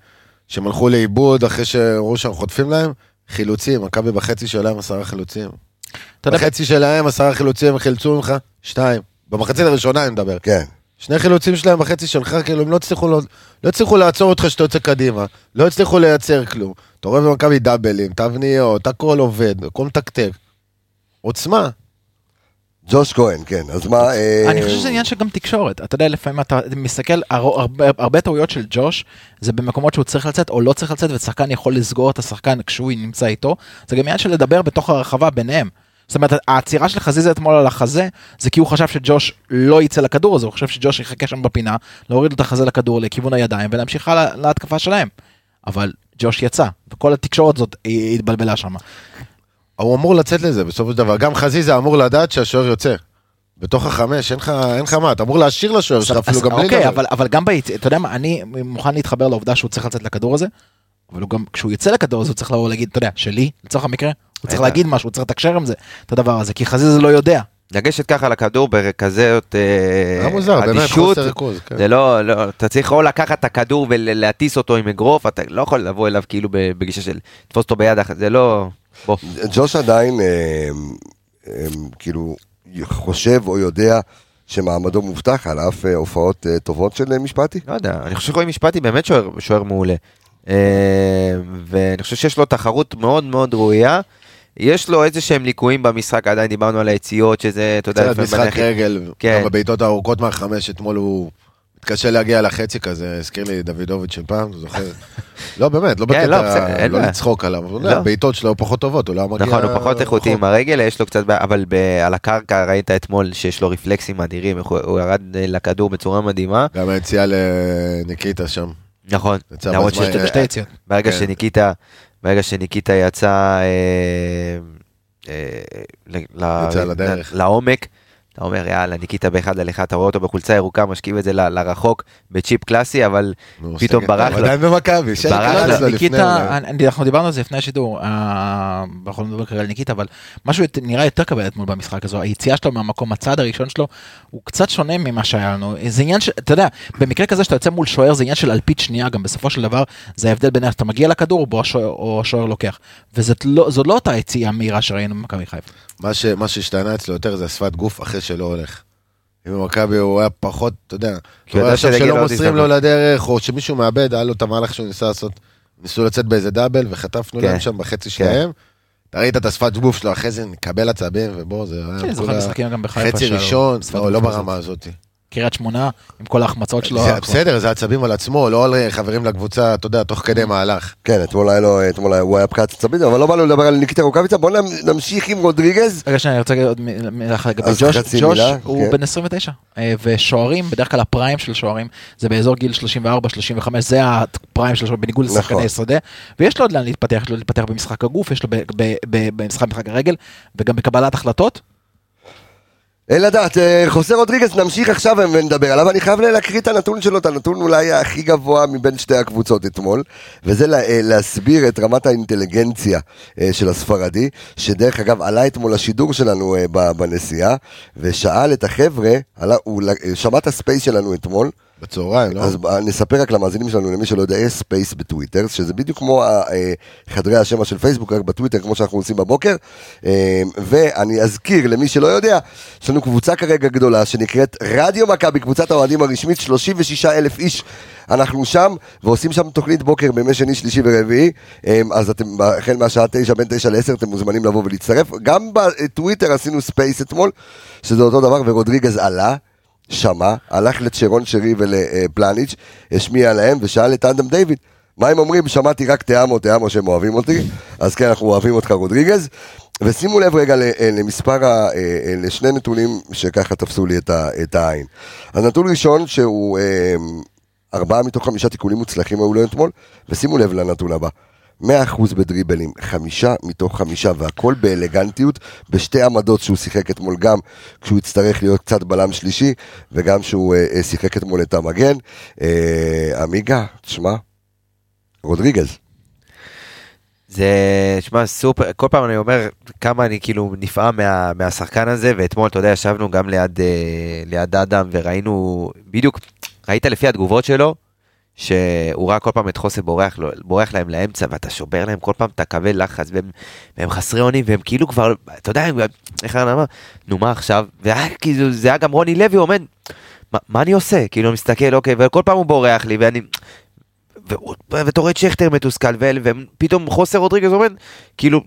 שהם הלכו לאיבוד אחרי שראו שאנחנו חוטפים להם, חילוצים, מכבי בחצי שלהם עשרה חילוצים. בחצי שלהם עשרה חילוצים, הם חילצו ממך שתיים. במחצית הראשונה אני מדבר. כן. שני חילוצים שלהם בחצי שלך, כאילו הם לא הצליחו, לא, לא הצליחו לעצור אותך שאתה יוצא קדימה, לא הצליחו לייצר כלום. אתה רואה במכבי דאבלים, תבניות, הכל עובד, הכל מתקתק. עוצמה. ג'וש כהן, כן. אז מה... אה, אני חושב שזה עניין של גם תקשורת. אתה יודע, לפעמים אתה מסתכל, הר- הרבה, טעויות של ג'וש, זה במקומות שהוא צריך לצאת או לא צריך לצאת, ושחקן יכול לסגור את השחקן כשהוא נמצא איתו. זה גם עניין של לדבר בתוך הרחבה ביניהם. זאת אומרת, העצירה של חזיזה אתמול על החזה, זה כי הוא חשב שג'וש לא יצא לכדור הזה, הוא חושב שג'וש יחכה שם בפינה, להוריד את החזה לכדור לכיוון הידיים ולהמשיך הלאה להתקפה שלהם. אבל ג'וש יצא, וכל התקשורת הזאת התבלבלה שם. הוא אמור לצאת לזה בסופו של דבר. גם חזיזה אמור לדעת שהשוער יוצא. בתוך החמש, אין לך, אין לך מה, אתה אמור להשאיר לשוער שלך אפילו אז גם בלי אוקיי, דבר. אבל, אבל גם ביציאה, אתה יודע מה, אני מוכן להתחבר לעובדה שהוא צריך לצאת לכדור הזה, אבל הוא גם, כשהוא יצא לכדור הזה הוא צריך לבוא להגיד, אתה יודע, שלי, לצורך המקרה, הוא צריך. להגיד משהו, הוא צריך לתקשר עם זה, את הדבר הזה, כי חזיזה לא יודע. לגשת ככה לכדור בכזאת אה, היה מוזר, באמת אדישות, חוסר ריכוז. כן. זה לא, לא, אתה צריך או לקחת את הכדור ולהטיס אותו עם אגרוף, אתה לא יכול לבוא אליו כאילו בגישה של תפוס אותו ביד אחת, זה לא... בוא. ג'וש עדיין, אה, אה, כאילו, חושב או יודע שמעמדו מובטח על אף אה, הופעות אה, טובות של אה, משפטי? לא יודע, אני חושב שרועי משפטי באמת שוער, שוער מעולה. אה, ואני חושב שיש לו תחרות מאוד מאוד ראויה. יש לו איזה שהם ליקויים במשחק, עדיין דיברנו על היציאות, שזה, אתה יודע, משחק רגל, כן. גם בבעיטות הארוכות מהחמש, אתמול הוא מתקשה להגיע לחצי כזה, הזכיר לי דוידוביץ' של פעם, אתה זוכר? לא, באמת, לא כן, לא, בקטע, לא בעיה. לצחוק עליו, לא. הבעיטות שלו פחות טובות, הוא לא מגיע... נכון, הוא פחות איכותי. עם הרגל, יש לו קצת בעיה, אבל על הקרקע ראית אתמול שיש לו רפלקסים אדירים, הוא- ירד אה, לכדור בצורה מדהימה. גם היציאה לניקיטה שם. נכון, למרות שיש אה, שתי יציאות. ברגע כן. שניקיטה, ברגע שניקיטה יצא אה, אה. לעומק, אתה אומר יאללה ניקיטה באחד על אחד, אתה רואה אותו בחולצה ירוקה, משכיב את זה ל- לרחוק בצ'יפ קלאסי, אבל נו, פתאום. ברח לו. עדיין במכבי, שי ברח קלאס לו. לפני ניקיטה, אולי. אני- אנחנו דיברנו על זה לפני השידור, אה, אנחנו לא נדבר כרגע על ניקיטה, אבל משהו ית- נראה יותר כבד אתמול במשחק הזה, היציאה שלו מהמקום, הצעד הראשון שלו, הוא קצת שונה ממה שהיה לנו, זה עניין של, אתה יודע, במקרה כזה שאתה יוצא מול שוער זה עניין של אלפית שנייה, גם בסופו של דבר זה ההבדל בין אתה מגיע לכדור או השוער לוקח, וזאת לא, לא אותה יציאה מהירה שראינו במכבי חיפה. מה ש- מה שהשתנה אצלו יותר זה השפת גוף אחרי שלא הולך. אם במכבי הוא היה פחות, אתה יודע, כי אתה הוא רואה יודע עכשיו שלא מוסרים לו. לדרך, או שמישהו מאבד, היה לו את המהלך שהוא ניסה לעשות. ניסו לצאת באיזה דאבל וחטפנו כן. להם שם בחצי שלהם. אתה ראית את השפת גוף שלו, אחרי זה נקבל עצבים, ובוא, זה היה אני זוכר משחקים גם בחיפה חצי שלו, ראשון, בשפת לא לא ברמה הזאת. קריית שמונה, עם כל ההחמצות שלו. זה. בסדר, זה עצבים על עצמו, לא על חברים לקבוצה, אתה יודע, תוך כדי מהלך. כן, אתמול היה לו, אתמול הוא היה פקעת עצבית, אבל לא בא לו לדבר על ניקיטה רוקאביצה, בוא נמ- נמשיך עם רודריגז. רגע שנייה, אני רוצה להגיד עוד מילה אחת לגבי אז ג'וש. ג'וש הוא כן. בן 29, אה, ושוערים, בדרך כלל הפריים של שוערים, זה באזור גיל 34-35, זה הפריים של שוערים, בניגוד נכון. לשחקני שדה, ויש לו עוד לאן להתפתח, יש לו להתפתח במשחק הגוף, יש לו במשחק משחק הרגל, וגם בקבלת החלטות. אין לדעת, אה, חוסה רודריגז, נמשיך עכשיו ונדבר עליו, אני חייב להקריא את הנתון שלו, את הנתון אולי הכי גבוה מבין שתי הקבוצות אתמול, וזה לה- אה, להסביר את רמת האינטליגנציה אה, של הספרדי, שדרך אגב עלה אתמול לשידור שלנו בנסיעה, ושאל את החבר'ה, הוא שמע את ה space שלנו אתמול, בצהריים, לא? אז נספר רק למאזינים שלנו, למי שלא יודע, יש space בטוויטר, שזה בדיוק כמו ה- אה, חדרי השמע של פייסבוק, רק בטוויטר, כמו שאנחנו עושים בבוקר. אה, ואני אזכיר למי שלא יודע, יש לנו קבוצה כרגע גדולה שנקראת רדיו מכבי, קבוצת האוהדים הרשמית, 36 אלף איש. אנחנו שם, ועושים שם תוכנית בוקר בימי שני, שלישי ורביעי, אה, אז אתם, החל מהשעה תשע, בין תשע לעשר, אתם מוזמנים לבוא ולהצטרף. גם בטוויטר עשינו space אתמול, שזה אותו דבר, ורודריגז עלה. שמע, הלך לצ'רון שרי ולפלניץ', השמיע להם ושאל את אדם דיוויד, מה הם אומרים? שמעתי רק תיאמו, תיאמו שהם אוהבים אותי, אז כן, אנחנו אוהבים אותך רודריגז. ושימו לב רגע אה, למספר, ה- אה, אה, לשני נתונים שככה תפסו לי את, העין. אז נתון ראשון שהוא ארבעה מתוך חמישה תיקולים מוצלחים היו לו אתמול, ושימו לב לנתון הבא. 100% בדריבלים, חמישה מתוך חמישה, והכל באלגנטיות, בשתי עמדות שהוא שיחק אתמול, גם כשהוא יצטרך להיות קצת בלם שלישי, וגם שהוא אה, אה, שיחק אתמול את המגן. אה, עמיגה, תשמע, רודריגז. זה, שמע, סופר, כל פעם אני אומר כמה אני כאילו נפעם מה, מהשחקן הזה, ואתמול, אתה יודע, ישבנו גם ליד, אה, ליד אדם וראינו, בדיוק, ראית לפי התגובות שלו, שהוא ראה כל פעם את חוסה בורח, בורח להם לאמצע, ואתה שובר להם כל פעם את הקווי לחץ, והם, והם חסרי אונים, והם כאילו כבר, אתה יודע, הם- איך אני אומר, נו מה עכשיו, והיה כאילו, זה היה גם רוני לוי עומד, מה, מה אני עושה? כאילו, מסתכל, אוקיי, וכל פעם הוא בורח לי, ואני... ואתה רואה את שכטר מתוסכל, ופתאום חוסר רודריגז עומד, כאילו,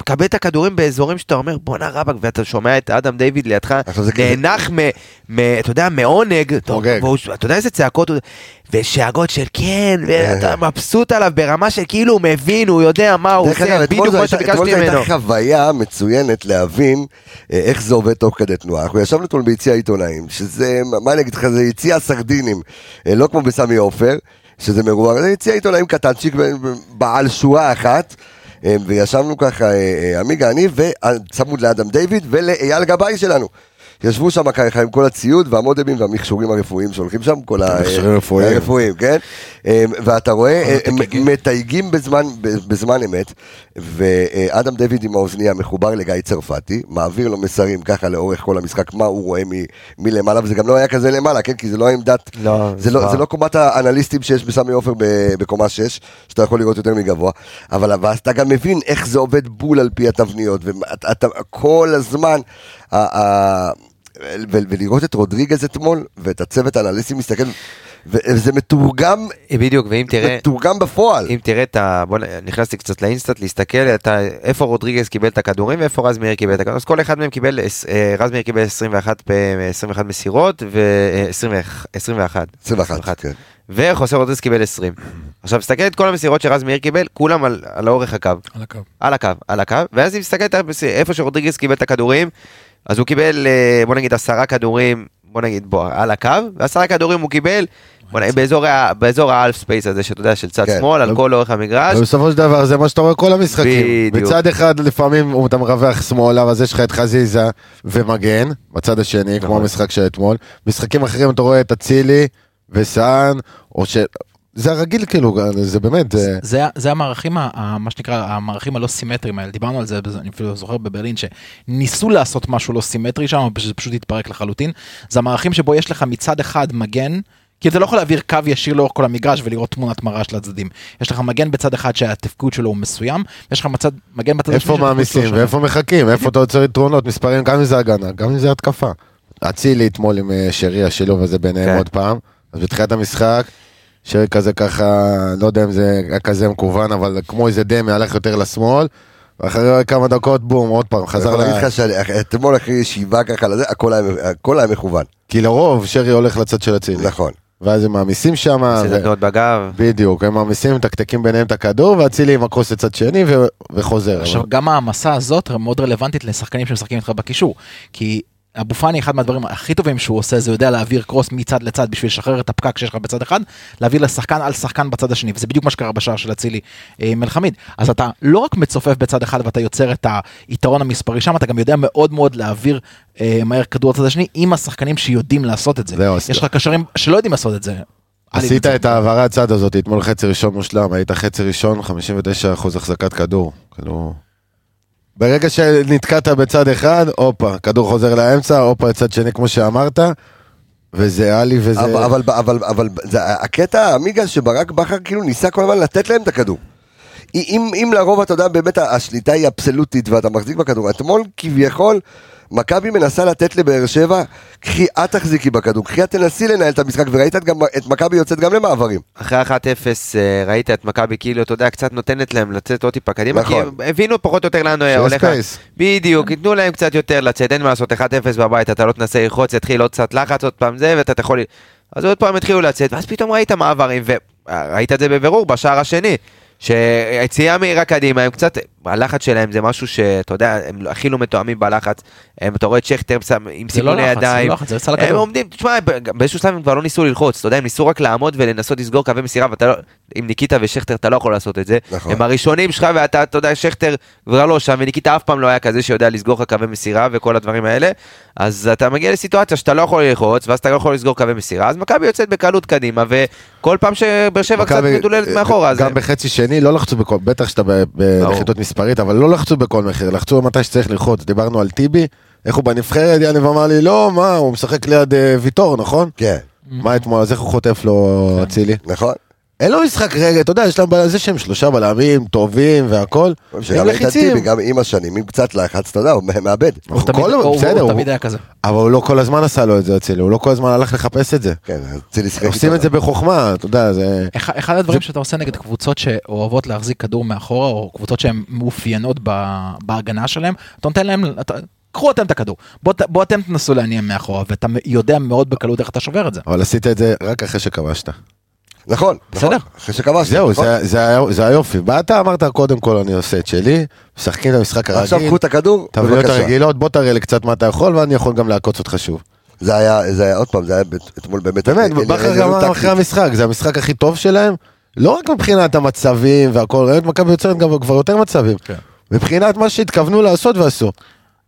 מקבל את הכדורים באזורים שאתה אומר בואנה רבאק, ואתה שומע את אדם דיוויד לידך, נאנח מ... מ- אתה יודע, מעונג, אתה- יודע איזה צעקות, ושאגות של כן, ואתה מבסוט עליו ברמה של כאילו הוא מבין, הוא יודע מה הוא עושה, בדיוק זו מה הייתה- אתמול שביקשתי זו ממנו. הייתה חוויה מצוינת להבין אה, איך זה עובד תוך כדי תנועה. אנחנו ישבנו אתמול ביציע העיתונאים, שזה, מה אני אגיד לך, זה יציע סרדינים, אה, לא כמו בסמי עופר, שזה מרוח, זה יציע עיתונאים קטנצ'יק, בעל שורה אחת. אה, וישבנו ככה, אה, אה, עמיגה, אני, וצמוד לאדם דיוויד ולאייל גבאי שלנו. ישבו שם ככה עם כל הציוד והמודמים והמכשורים הרפואיים שהולכים שם, כל המכשורים הרפואיים. כן? אה, ואתה רואה, אה, הם. מתייגים בזמן, בזמן אמת, ואדם דיוויד עם האוזנייה מחובר לגיא צרפתי, מעביר לו מסרים ככה לאורך כל המשחק, מה הוא רואה מלמעלה, וזה גם לא היה כזה למעלה, כן? כי זה לא עמדת, לא, זה לא. זה לא קומת האנליסטים שיש בסמי עופר בקומה 6, שאתה יכול לראות יותר מגבוה, אבל אתה גם מבין איך זה עובד בול על פי התבניות, ואתה כל הזמן, ולראות את רודריגז אתמול, ואת הצוות האנליסטים מסתכל, וזה מתורגם, בדיוק, ואם תראה... מתורגם בפועל. אם תראה את ה... בוא. נכנסתי קצת לאינסטאט להסתכל אתה... איפה רודריגז קיבל את הכדורים ואיפה רז מאיר קיבל את הכדורים אז כל אחד מהם קיבל אה, רז מאיר קיבל 21 פ... 21 מסירות ו-21 21 21, כן. וחוסר רודריגז קיבל 20 עכשיו תסתכל את כל המסירות שרז מאיר קיבל כולם על, על אורך הקו על הקו. על הקו על הקו ואז אם תסתכל איפה שרודריגז קיבל את הכדורים אז הוא קיבל אה, בוא נגיד עשרה כדורים בוא נגיד בוא על הקו ועשרה כדורים הוא קיבל. בוא נגיד, באזור באזור ה half space הזה שאתה יודע של צד כן. שמאל על כל אורך המגרש ובסופו של דבר זה מה שאתה רואה כל המשחקים. בדיוק. מצד אחד לפעמים הוא- אתה מרווח שמאלה, אז יש לך את חזיזה ומגן, בצד השני, כמו נכון. המשחק של אתמול. משחקים אחרים אתה רואה את אצילי וסאן, או ש... זה הרגיל כאילו, זה באמת, זה... זה, זה המערכים, ה- מה שנקרא, המערכים הלא סימטריים האלה, דיברנו על זה, אני אפילו זוכר בברלין, שניסו לעשות משהו לא סימטרי שם, אבל שזה פשוט התפרק לחלוטין. זה המערכים שבו יש לך מצד אחד מגן, כי אתה לא יכול להעביר קו ישיר לאורך כל המגרש ולראות תמונת מראה של הצדדים. יש לך מגן בצד אחד שהתפקוד שלו הוא מסוים, ויש לך מצד, מגן בצד איפה מעמיסים. ואיפה מחכים, איפה אתה יוצר יתרונות, מספרים, גם אם זה הגנה, גם אם זה התקפה. אצילי אתמול עם אה, שרי, השילוב הזה ביניהם כן. עוד פעם, אז בתחילת המשחק, שרי כזה ככה, לא יודע אם זה היה כזה מכוון, אבל כמו איזה דמי הלך יותר לשמאל, ואחרי כמה דקות בום, עוד פעם, אני חזר יכול להגיד. לך שאתמול אחרי ישיבה ככה לזה, הכל היה- הכל היה מכוון. כי לרוב שרי הולך לצד של אצילי. נכון. ואז הם מעמיסים שם, תנועות בגב. בדיוק, הם מעמיסים, מתקתקים ביניהם את הכדור, ואצילי עם הקרוס לצד שני ו- וחוזר. עכשיו אבל- גם העמסה הזאת מאוד רלוונטית לשחקנים שמשחקים איתך בקישור. כי אבו פאני אחד מהדברים הכי טובים שהוא עושה זה יודע להעביר קרוס מצד לצד בשביל לשחרר את הפקק שיש לך בצד אחד, להעביר לשחקן על שחקן בצד השני וזה בדיוק מה שקרה בשער של אצילי אה, עם אלחמיד. אז אתה לא רק מצופף בצד אחד ואתה יוצר את היתרון המספרי שם, אתה גם יודע מאוד מאוד להעביר אה, מהר כדור לצד השני עם השחקנים שיודעים לעשות את זה. יש לך קשרים שלא יודעים לעשות את זה. עשית את העברת צד הזאת, אתמול חצי ראשון מושלם, היית חצי ראשון, 59% החזקת כדור. כאילו... ברגע שנתקעת בצד אחד, הופה, כדור חוזר לאמצע, הופה לצד שני כמו שאמרת, וזה עלי וזה... אבל, אבל, אבל, אבל זה, הקטע, עמיגה, שברק בכר כאילו ניסה כל הזמן לתת להם את הכדור. אם, אם לרוב, אתה יודע, באמת השליטה היא אבסולוטית ואתה מחזיק בכדור. אתמול כביכול, מכבי מנסה לתת לבאר שבע, קחי את תחזיקי בכדור, קחי את תנסי לנהל את המשחק, וראית את, גם, את מכבי יוצאת גם למעברים. אחרי 1-0 אה, ראית את מכבי כאילו, אתה יודע, קצת נותנת להם לצאת עוד טיפה קדימה, כי נכון. הם הבינו פחות או יותר לאן הולך. בדיוק, ייתנו להם קצת יותר לצאת, אין מה לעשות, 1-0 בבית, אתה לא תנסה ללחוץ, יתחיל עוד קצת לחץ, עוד פעם זה, ואתה יכול... אז עוד פעם התחילו לצאת, ואז פתאום ראית מעברים, וראית את זה בבירור בשער השני. שיציאה מהירה קדימה, הם קצת, הלחץ שלהם זה משהו שאתה יודע, הם הכי לא מתואמים בלחץ. הם, אתה רואה את שכטר עם זה לא סיכוני לחץ, זה ידיים. לא לחץ, זה סל הם הכדור. עומדים, תשמע, באיזשהו שלב הם כבר לא ניסו ללחוץ, אתה יודע, הם ניסו רק לעמוד ולנסות לסגור קווי מסירה, ואתה לא, עם ניקיטה ושכטר אתה לא יכול לעשות את זה. נכון. הם הראשונים שלך, ואתה, אתה יודע, שכטר כבר לא שם, וניקיטה אף פעם לא היה כזה שיודע לסגור לך קווי מסירה וכל הדברים האלה. אז אתה מגיע לסיטואציה שאתה לא יכול ללחוץ, ואז אתה לא יכול לסגור קווי מסירה, אז מכבי יוצאת בקלות קדימה, וכל פעם שבאר שבע קצת מדוללת אה, מאחורה. גם בחצי שני לא לחצו בכל, בטח שאתה ב- בנחיתות מספרית, אבל לא לחצו בכל מחיר, לחצו מתי שצריך ללחוץ. דיברנו על טיבי, איך הוא בנבחרת, יאניב אמר לי, לא, מה, הוא משחק ליד אה, ויטור, נכון? כן, מה אתמול, אז איך הוא חוטף לו אצילי? נכון. אין לו משחק רגע, אתה יודע, יש להם זה שהם שלושה בלמים טובים והכל. שגם הם טיבי, גם עם השנים, עם קצת לחץ, אתה יודע, הוא מאבד. הוא תמיד- היה כזה. אבל הוא לא כל הזמן עשה לו את זה אצילי, הוא לא כל הזמן הלך לחפש את זה. כן, אצילי שיחק עושים. את זה בחוכמה, אתה יודע, זה... אחד הדברים שאתה עושה נגד קבוצות שאוהבות להחזיק כדור מאחורה, או קבוצות שהן מאופיינות ב- בהגנה שלהם, אתה נותן להם, קחו אתם את הכדור, בוא ת- בוא אתם תנסו להניע מאחורה, ואתה יודע מאוד בקלות איך אתה שובר את זה. אבל עשית את זה רק אחרי שכבשת. נכון, בסדר. נכון, אחרי שכבשת. זהו, נכון. זה- זה היה- זה היופי. באת, אמרת, קודם כל אני עושה את שלי, משחקים את המשחק עכשיו הרגיל, קחו את הכדור, בבקשה. הרגילות, בוא תראה לי קצת מה אתה יכול, ואני יכול גם לעקוץ אותך שוב. זה היה, זה היה, עוד פעם, זה היה אתמול באמת... באמת, בכר גם אמר. אחרי המשחק, זה המשחק הכי טוב שלהם, לא רק מבחינת המצבים והכל, ראית מכבי יוצרת גם כבר יותר מצבים. כן. מבחינת מה שהתכוונו לעשות ועשו.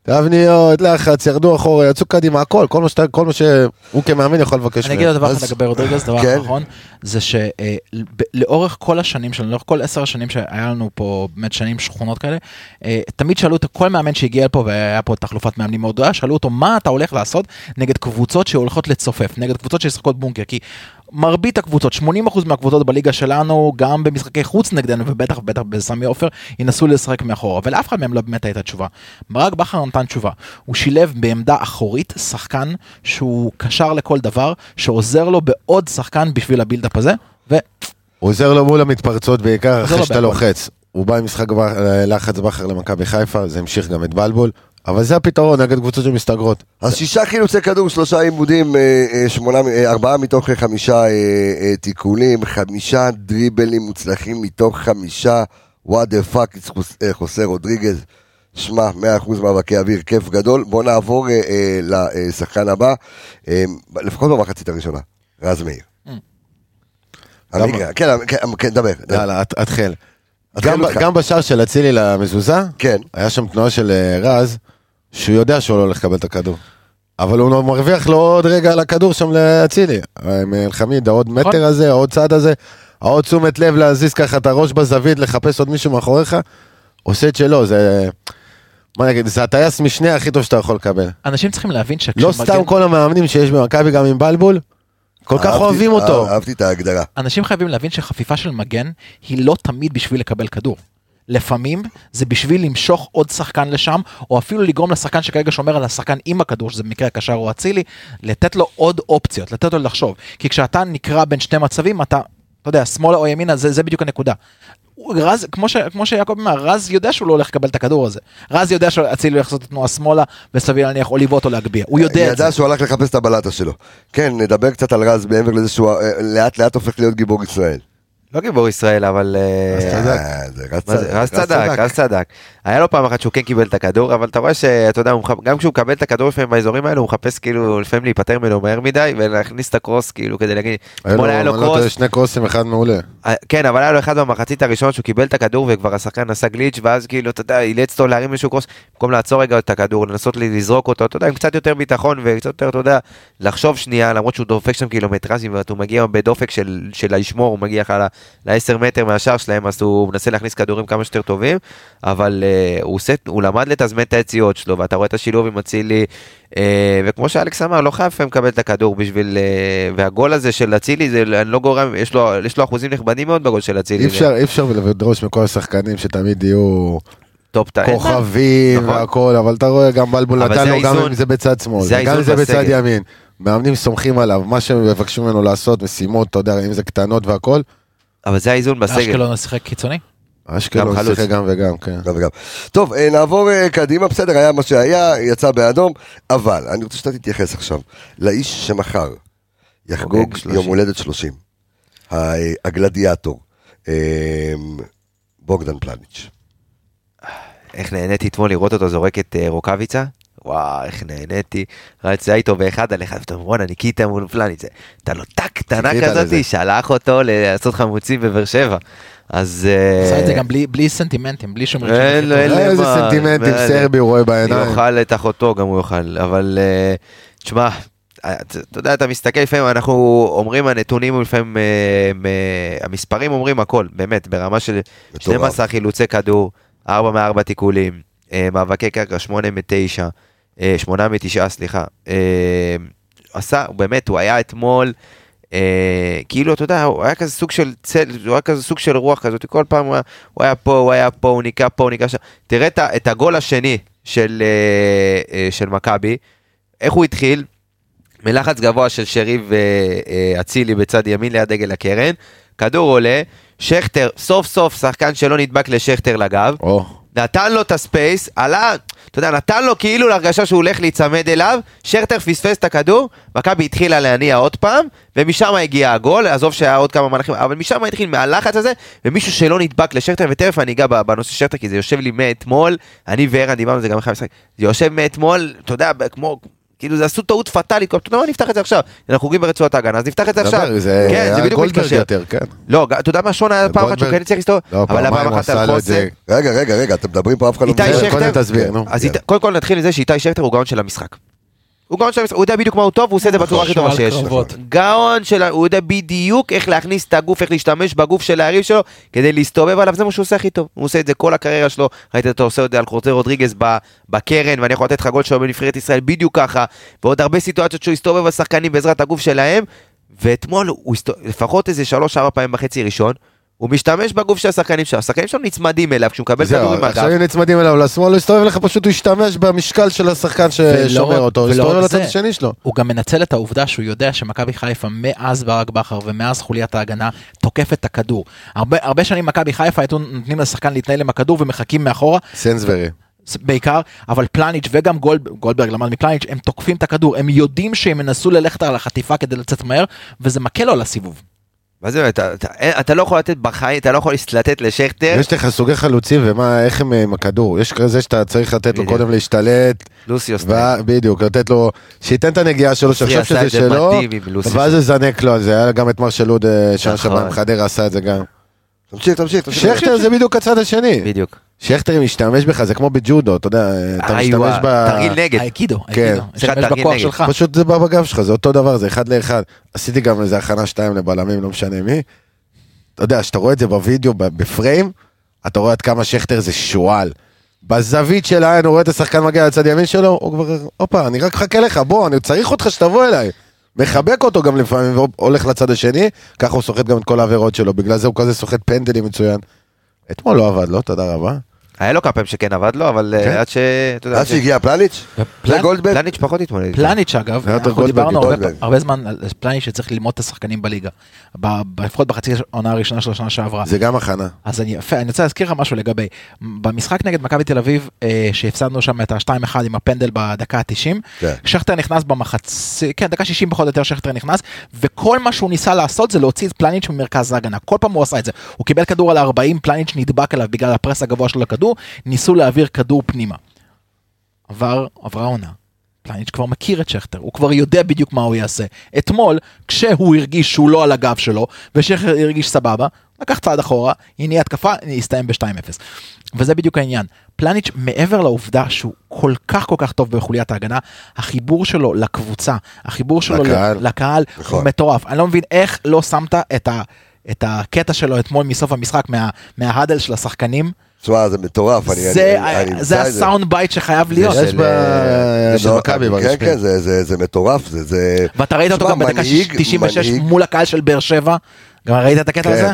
תבניות, לחץ, ירדו אחורה, יצאו קדימה, הכל, כל מה שאתה- כל מה שהוא כמאמן יכול לבקש אני אגיד עוד דבר אחד לגבי רודריגז, דבר כן. אחרון, זה שלאורך כל השנים שלנו, לאורך כל עשר השנים שהיה לנו פה באמת שנים שכונות כאלה, אה, תמיד שאלו אותו, כל מאמן שהגיע לפה והיה פה תחלופת מאמנים מאוד גדולה, שאלו אותו מה אתה הולך לעשות נגד קבוצות שהולכות לצופף, נגד קבוצות שישחקות בונקר, כי מרבית הקבוצות, 80% מהקבוצות בליגה שלנו, גם במשחקי חוץ נגדנו, ובטח ובטח בסמי עופר, ינסו לשחק מאחורה, ולאף אחד מהם לא באמת הייתה תשובה. ברק בכר נתן תשובה, הוא שילב בעמדה אחורית שחקן שהוא קשר לכל דבר, שעוזר לו בעוד שחקן בשביל הבילדאפ הזה, ו... הוא עוזר לו מול המתפרצות בעיקר אחרי שאתה. לוחץ. הוא בא עם משחק לחץ בכר למכבי חיפה, זה המשיך גם את בלבול, אבל זה הפתרון נגד קבוצות שמסתגרות. אז שישה חילוצי כדור, שלושה עיבודים, אה, אה, שמונה, אה, ארבעה מתוך חמישה תיקולים, חמישה דריבלים מוצלחים מתוך חמישה, what the fuck, חוסה רודריגז. שמע, 100% מאבקי אוויר, כיף גדול. בואו נעבור לשחקן הבא, לפחות במחצית הראשונה, רז מאיר. עמיגה, כן, כן, כן, דבר. יאללה, התחל. גם בשער של אצילי למזוזה, כן. היה שם תנועה של רז, שהוא יודע שהוא לא הולך לקבל את הכדור. אבל הוא מרוויח לו עוד רגע על הכדור שם לאצילי. עם אלחמיד, העוד נכון. מטר הזה, העוד צעד הזה, העוד תשומת לב להזיז ככה את הראש בזווית, לחפש עוד מישהו מאחוריך, עושה את שלו, זה... מה אני אגיד, זה הטייס משנה הכי טוב שאתה יכול לקבל. אנשים צריכים להבין לא שכשמגן... סתם כל המאמנים שיש במכבי גם עם בלבול, כל כך אוהבים אותו. אהבתי את ההגדרה. אנשים חייבים להבין שחפיפה של מגן היא לא תמיד בשביל לקבל כדור. לפעמים זה בשביל למשוך עוד שחקן לשם, או אפילו לגרום לשחקן שכרגע שומר על השחקן עם הכדור, שזה במקרה הקשר או אצילי, לתת לו עוד אופציות, לתת לו לחשוב. כי כשאתה נקרע בין שני מצבים, אתה, אתה יודע, שמאלה או ימינה, זה, זה בדיוק הנקודה. רז, כמו, ש, כמו שיעקב אמר, רז יודע שהוא לא הולך לקבל את הכדור הזה. רז יודע שאצילי הולך לעשות את התנועה שמאלה, וסביר להניח או לבעוט או להגביה. הוא יודע את זה. ידע שהוא הלך לחפש את הבלטה שלו. כן, נדבר קצת על רז מעבר לזה שהוא אה, לאט לאט הופך להיות גיבור ישראל. לא גיבור ישראל, אבל... אה, אה, רז מה זה? רז צדק, רז צדק. היה לו פעם אחת שהוא כן קיבל את הכדור, אבל אתה רואה שאתה יודע, הוא מח- גם כשהוא מקבל את הכדור לפעמים באזורים האלו, הוא מחפש כאילו לפעמים להיפטר ממנו מהר מדי, ולהכניס את הקרוס כאילו כדי להגיד, אתמול היה לו אני לא קרוס, שני קרוסים, אחד מעולה. אה, כן, אבל היה לו אחד במחצית הראשונה שהוא קיבל את הכדור וכבר השחקן עשה גליץ' ואז כאילו, אתה יודע, אילץ אותו להרים איזשהו קרוס, במקום לעצור רגע את הכדור, לנסות לזרוק אותו, אתה יודע, עם קצת יותר ביטחון וקצת יותר, אתה יודע, לחשוב שנייה, למרות שהוא דופק שם קילומטרזים, והוא מגיע בדופק של, של הישמור, הוא מגיע לך ל-10 מטר מהשער שלהם, אז הוא מנסה להכניס כדורים כמה שיותר טובים, אבל uh, הוא, עושה, הוא למד לתזמן את היציאות שלו, ואתה רואה את השילוב עם אצילי, uh, וכמו שאלכס אמר, לא חייב לפעמים לקבל את הכדור בשביל, uh, והגול הזה של אצילי, זה אני לא גורם, יש לו, יש לו אחוזים נכבדים מאוד בגול של אצילי. אי אפשר, אי אפשר לדרוש מכל השחקנים שתמיד יהיו top time. כוכבים נכון. והכל, אבל אתה רואה גם בלבול נתן זה לו, גם. אם זה בצד שמאל, זה וגם אם זה בצד בסגל. ימין. מאמנים סומכים עליו, מה שמבקשים ממנו לעשות, משימות, אתה יודע, אם זה קטנות והכל, אבל זה האיזון בסגל. אשקלון שיחק קיצוני? אשקלון גם חלוץ. גם וגם, כן. גם וגם. טוב, אה, נעבור אה, קדימה, בסדר, היה מה שהיה, יצא באדום, אבל אני רוצה שאתה תתייחס עכשיו לאיש שמחר יחגוג 30. יום הולדת 30, ה- הגלדיאטור. אה, בוגדן פלניץ'. איך נהניתי אתמול לראות אותו זורק את אה, רוקאביצה. וואו, איך נהניתי. רצה איתו באחד על אחד, ואתה אומר, בואנה, ניקיטה מול פלניץ'. אתה לו טאק, קטנה חיכית כזאת, לזה. שלח אותו לעשות חמוצים בבאר שבע. אז... אה, עשה את זה גם בלי- בלי סנטימנטים, בלי לו איזה סנטימנטים סרבי הוא רואה הוא בעיניים. יאכל את אחותו, גם הוא יאכל, אבל אה, תשמע, אה, אתה יודע, אתה מסתכל לפעמים, אנחנו אומרים הנתונים, לפעמים, אה, המספרים אומרים הכל, באמת, ברמה של מטורף. 12 חילוצי כדור, 4 מ-4 תיקולים, אה, מאבקי קרקע 8 מ-9, 8 מ-9, סליחה. אה, עשה, הוא באמת, הוא היה אתמול, אה, כאילו, אתה יודע, הוא היה כזה סוג של צל, הוא היה כזה סוג של רוח כזאת, כל פעם הוא היה, הוא היה פה, הוא היה פה, הוא ניקה פה, הוא ניקה שם. תראה את, את הגול השני של, אה, אה, של מכבי, איך הוא התחיל? מלחץ גבוה של שריב אה, אה, אצילי בצד ימין ליד דגל הקרן, כדור עולה, שכטר, סוף סוף שחקן שלא נדבק לשכטר לגב, או, נתן לו את הספייס, עלה, אתה יודע, נתן לו כאילו להרגשה שהוא הולך להיצמד אליו, שכטר פספס את הכדור, מכבי התחילה להניע עוד פעם, ומשם הגיע הגול, עזוב שהיה עוד כמה מהלכים, אבל משם התחיל מהלחץ הזה, ומישהו שלא נדבק לשכטר, ותכף אני אגע בנושא שכטר, כי זה יושב לי מאתמול, אני וערן דיברנו על זה גם אחרי המשחק, זה יושב מאתמול, אתה יודע, כמו... כאילו זה עשו טעות פטאלית, יודע מה, נפתח את זה עכשיו, אנחנו חוגגים ברצועת ההגנה, אז נפתח את זה עכשיו, זה כן, זה בדיוק מתקשר, יותר, כן. לא, אתה יודע מה, שון היה פעם אחת שהוא כן הצליח להסתובב, לא, אבל פעם אחת עשה על לו את זה. רגע, רגע, רגע, אתם מדברים פה, אף אחד לא איתי מדבר. שכטר-. אז קודם כל נתחיל מזה שאיתי שכטר הוא גאון של המשחק. הוא גאון של המשחק, הוא יודע בדיוק מה הוא טוב, והוא עושה את זה בצורה הכי טובה שיש. גאון של, הוא יודע בדיוק איך להכניס את הגוף, איך להשתמש בגוף של היריב שלו, כדי להסתובב עליו, זה מה שהוא עושה הכי טוב. הוא עושה את זה כל הקריירה שלו, ראית אותו עושה את זה על חורטי רודריגז בקרן, ואני יכול לתת לך גול שלו בנבחרת ישראל בדיוק ככה, ועוד הרבה סיטואציות שהוא הסתובב על שחקנים בעזרת הגוף שלהם, ואתמול הוא הסתובב, לפחות איזה שלוש-ארבע פעמים בחצי ראשון, הוא משתמש בגוף של השחקנים שלו, השחקנים שלו נצמדים אליו כשהוא מקבל זהו, כדורים עכשיו מהגב. אם נצמדים אליו לשמאל, הוא יסתובב לך פשוט, הוא ישתמש במשקל של השחקן ששומר אותו, הוא הצד זה, השני שלו. הוא גם מנצל את העובדה שהוא יודע שמכבי חיפה מאז ברק בכר ומאז חוליית ההגנה תוקף את הכדור. הרבה, הרבה שנים מכבי חיפה היו נותנים לשחקן להתנהל עם הכדור ומחכים מאחורה, סנסברי. בעיקר, אבל פלניץ' וגם גולד, גולדברג למד מפלניץ', הם תוקפים את הכדור, הם יודעים שהם ינסו ללכת על החטיפה כדי לצאת מהר, וזה מקל לו על הסיבוב. מה זה, אתה, אתה, אתה לא יכול לתת בחיים, אתה לא יכול לתת לשכטר, יש לך סוגי חלוצים ומה, איך הם עם הכדור. יש כזה שאתה צריך לתת לו בדיוק. קודם להשתלט, לוסיו סטייל. ו- בדיוק, לתת לו, שייתן את הנגיעה שלו, שיחשוב שזה שלו. ואז זה זנק לו על זה, היה גם את מרשל לוד אה, שנה נכון. שעברה עם חדרה עשה את זה גם. תמשיך, תמשיך, תמשיך. שכטר זה בדיוק הצד השני. בדיוק. שכטר משתמש בך, זה כמו בג'ודו, אתה יודע, אתה משתמש ב... תרגיל נגד. האיקידו, כן. לך משתמש בכוח. שלך. פשוט זה בא בגב שלך, זה אותו דבר, זה אחד לאחד. עשיתי גם איזה הכנה שתיים לבלמים, לא משנה מי. אתה יודע, כשאתה רואה את זה בווידאו, ב- בפריים, אתה רואה עד כמה שכטר זה שועל. בזווית של העין, הוא רואה את השחקן מגיע לצד ימין שלו, הוא כבר, הופה, אני רק מחכה לך, בוא, אני צריך אותך שתבוא אליי. מחבק אותו גם לפעמים, והולך לצד השני, ככה הוא סוחט גם את כל העבירות שלו, בגלל זה הוא כזה סוחט פנדלים מצוין. אתמול לא עבד לו, תודה רבה. היה לו כמה פעמים שכן עבד לו, אבל כן. אה, עד ש... עד שהגיע פלניץ'? וגולדברג? פלניץ' פחות התמודד. פלניץ' אגב, אנחנו דיברנו הרבה, זמן על פלניץ' שצריך ללמוד את השחקנים בליגה. לפחות בחצי העונה הראשונה של השנה שעברה. זה גם הכנה. אז אני, רוצה להזכיר לך משהו לגבי, במשחק נגד מכבי תל אביב, אה, שהפסדנו שם את ה-2-1 עם הפנדל בדקה ה-90, כן. שכטר נכנס במחצי, כן, דקה 60 פחות או יותר שכטר נכנס, וכל מה שהוא ניסה לעשות זה להוציא את פלניץ' ממרכז ההגנה, כל פעם הוא עשה את זה. הוא קיבל כדור על ה-40, פלניץ' נדבק אליו בגלל הפרס הגבוה שלו לכדור, ניסו להעביר כדור פנימה. עבר, עברה עונה. פלניץ' כבר מכיר את שכטר, הוא כבר יודע בדיוק מה הוא יעשה. אתמול, כשהוא הרגיש שהוא לא על הגב שלו, ושכטר הרגיש סבבה, לקח צעד אחורה, הניע התקפה, הסתיים ב-2-0. וזה בדיוק העניין. פלניץ', מעבר לעובדה שהוא כל כך כל כך טוב בחוליית ההגנה, החיבור שלו לקבוצה, החיבור שלו לקהל. לקהל, לקהל נכון. הוא מטורף. אני לא מבין איך לא שמת את, ה, את הקטע שלו אתמול מסוף המשחק, מה, מה huddle של השחקנים. תשמע, זה מטורף. אני- זה, אני- אני זה הסאונד בייט שחייב להיות. יש של. אה, לא, מכבי כן, ברשמי. כן, זה- זה זה מטורף. זה- זה... ואתה ראית אותו גם בדקה מנהיג- 96 מנהיג- מול הקהל של באר שבע? גם ראית את הקטע כן. הזה?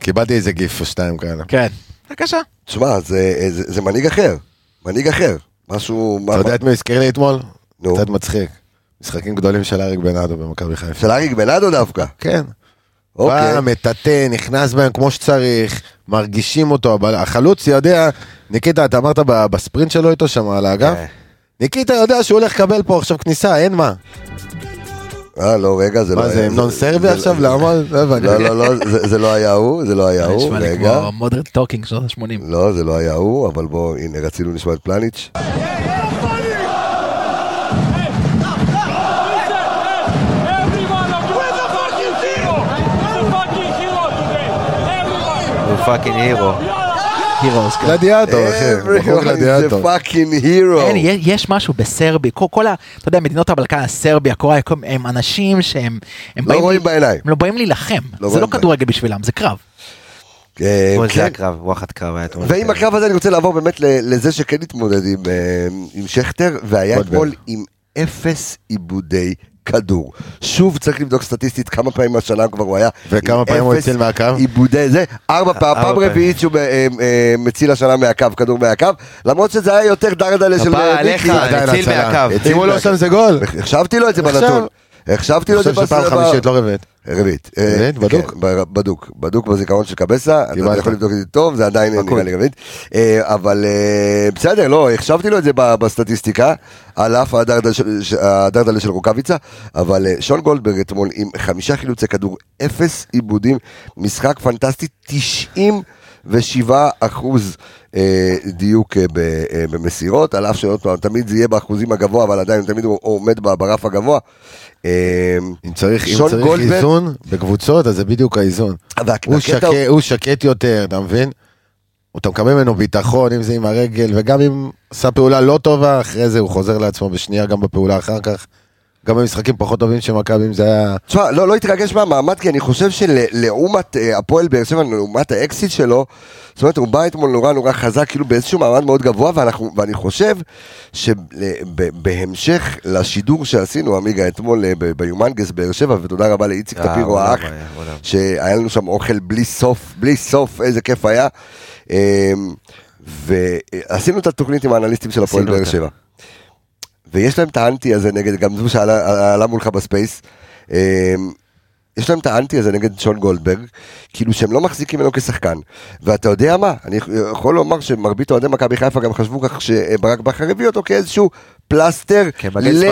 קיבלתי איזה גיף או שתיים כאלה. כן. בבקשה. תשמע, זה- זה זה מנהיג אחר. מנהיג אחר. משהו... אתה יודע את מי הזכיר לי אתמול? נו. קצת מצחיק. משחקים גדולים של אריק בנאדו במכבי חיפה. של אריק בנאדו דווקא. כן. אוקיי. בא, מטאטא, נכנס בהם כמו שצריך, מרגישים אותו, אבל החלוץ יודע, ניקיטה, אתה אמרת בספרינט שלו איתו שם על האגף? כן. ניקיטה יודע שהוא הולך לקבל פה עכשיו כניסה, אין מה. אה, לא, רגע, זה לא מה היה... זה, המנון סרבי זה- עכשיו? למה? לא. לא, לא, לא, זה לא היה הוא, זה לא היה הוא, נשמע לי רגע. כמו Modern Talking שנות ה-80. לא, זה לא היה הוא, אבל בואו, הנה, רצינו לשמוע את פלניץ'. fucking hero. heroes. כן. גלדיאטור, אחי. בחור גלדיאטור. hero. אין, יש- משהו בסרבי, כל, ה... אתה יודע, מדינות הבלקן, סרביה, קוריאה, כל- הם אנשים שהם... הם לא רואים בעיניים. הם לא באים להילחם. לא זה לא. כדורגל בשבילם, זה קרב. אה, כמו כן. זה הקרב, וואחד קרב היה אתמול. ועם הקרב הזה אני רוצה לעבור באמת לזה שכן התמודד עם, אה, שכטר, והיה. אתמול עם אפס עיבודי כדור. שוב צריך לבדוק סטטיסטית כמה פעמים השנה כבר הוא היה. וכמה פעמים הוא הציל מהקו? עיבודי זה, ארבע פעם, ארבע פעם פעמים. רביעית שהוא אה, אה, מציל השנה מהקו, כדור מהקו, למרות שזה היה יותר דרדלה של כפרה אה, עליך, מיקי. הציל. מהקו. אם הוא לא. שם זה גול. החשבתי לו את זה בנתון. החשבתי לו אני את זה חושב שפעם חמישית לא. רביעית. רביעית? אה, בדוק? כן, ב- בדוק, בדוק בזיכרון של קבסה, אתה. יכול לבדוק את זה טוב, זה עדיין. נראה לי רביעית. אה, אבל אה, בסדר, לא, החשבתי לו את זה בסטטיסטיקה, על אף הדרדלה של- רוקאביצה, אבל שון גולדברג אתמול עם חמישה חילוצי כדור, אפס עיבודים, משחק פנטסטי, 97 אחוז דיוק אה, אה, במסירות, על אף שעוד פעם, תמיד זה יהיה באחוזים הגבוה, אבל עדיין תמיד הוא עומד ברף הגבוה. אה, אם צריך אם צריך גולדברג- איזון בקבוצות, אז זה בדיוק האיזון. הוא שקט- הוא שקט יותר, אתה מבין? אתה מקבל ממנו ביטחון, אם זה עם הרגל, וגם אם עשה פעולה לא טובה, אחרי זה הוא חוזר לעצמו בשנייה, גם בפעולה אחר כך. גם במשחקים פחות טובים של מכבי, אם זה היה... תשמע, לא, לא התרגש מהמעמד, כי אני חושב שלעומת אה, הפועל באר שבע, לעומת האקסיט שלו, זאת אומרת, הוא בא אתמול נורא נורא חזק, כאילו באיזשהו מעמד מאוד גבוה, ואנחנו, ואני חושב שבהמשך לשידור שעשינו, עמיגה, אתמול אה, ביומנגס באר שבע, ותודה רבה לאיציק אה, טפירו האח. שהיה לנו שם אוכל בלי סוף, בלי סוף, איזה כיף היה. ועשינו את התוכנית עם האנליסטים של הפועל באר. שבע. ויש להם את האנטי הזה נגד, גם זו שעלה עלה מולך ב space, אמ, יש להם את האנטי הזה נגד שון גולדברג, כאילו שהם לא מחזיקים ממנו כשחקן. ואתה יודע מה, אני יכול לומר שמרבית אוהדי מכבי חיפה גם חשבו כך שברק בכר הביא אותו כאיזשהו פלסטר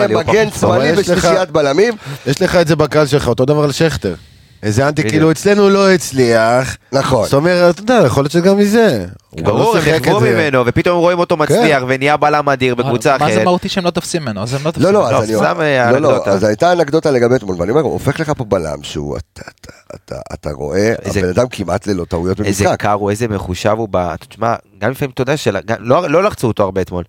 למגן שמאלי בשלישיית בלמים. יש לך את זה בקהל שלך, אותו דבר על שכטר. איזה אנטי, בדיוק. כאילו אצלנו לא הצליח. נכון. זאת אומרת, אתה יודע, יכול להיות שגם מזה. הוא גם לא ברור, הם זה. ממנו, ופתאום רואים אותו מצליח, ונהיה בלם אדיר בקבוצה מה זה אחרת. מהותי שהם לא תופסים ממנו? אז הם לא תופסים לא, לא, ממנו. אז אני אומר, סתם, אה, לא, לא. אז הייתה אנקדוטה לגבי אתמול, ואני אומר, הופך לך פה בלם שהוא, אתה- אתה- אתה- אתה רואה, איזה- הבן אדם כמעט ללא טעויות איזה במשחק. קר הוא, איזה מחושב הוא ב... תשמע, גם לפעמים אתה יודע שלא לא לחצו אותו הרבה אתמול.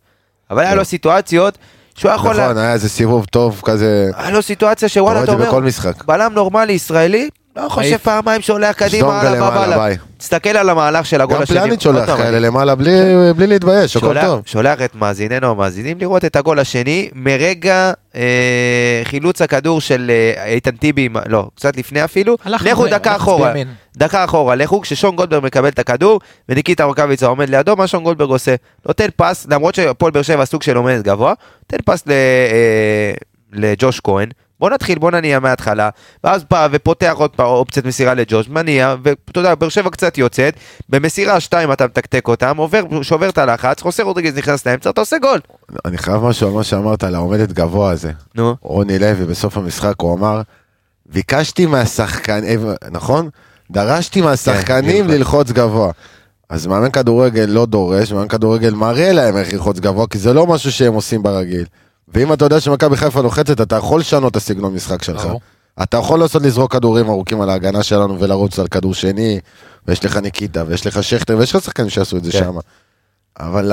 אבל היה לו סיטואציות שהוא יכול... נכון, היה איזה סיבוב טוב כזה. היה לו סיטואציה שוואלה, אתה אומר. בלם נורמלי ישראלי, לא חושב. פעמיים שולח קדימה, הלאה. ביי. תסתכל על המהלך של הגול גם השני. פלניץ' עוד שולח כאלה למעלה בלי בלי להתבייש, הכל טוב. שולח את מאזיננו המאזינים לראות את הגול השני מרגע אה, חילוץ הכדור של אה, איתן טיבי, לא, קצת לפני אפילו, לכו דקה אחורה. דקה אחורה, לכו כששון גולדברג מקבל את הכדור וניקיטה רוקאביצה עומד לידו, מה שון גולדברג עושה? נותן פס, למרות שהפועל באר שבע סוג של עומדת גבוה, נותן פס ל- אה, לג'וש כהן. בוא נתחיל, בוא נניע מההתחלה, ואז בא ופותח עוד פעם אופציית מסירה לג'וש, מניע, ואתה יודע, באר שבע קצת יוצאת, במסירה שתיים אתה מתקתק אותם, עובר, שובר את הלחץ, חוסר רודריגז נכנס לאמצע, אתה עושה גול. אני חייב משהו על מה שאמרת על העומדת גבוה הזה. נו. רוני לוי בסוף המשחק הוא אמר, ביקשתי מהשחקן, אה, נכון? דרשתי מהשחקנים בדיוק. ללחוץ גבוה. אז מאמן כדורגל לא דורש, מאמן כדורגל מראה להם איך ללחוץ גבוה, כי זה לא משהו שהם עושים ברגיל. ואם אתה יודע שמכבי חיפה לוחצת, אתה יכול לשנות את הסגנון משחק שלך. ברור. אתה יכול לעשות לזרוק כדורים ארוכים על ההגנה שלנו ולרוץ על כדור שני, ויש לך ניקיטה, ויש לך שכטר, ויש לך שחקנים שיעשו את זה כן. שם. אבל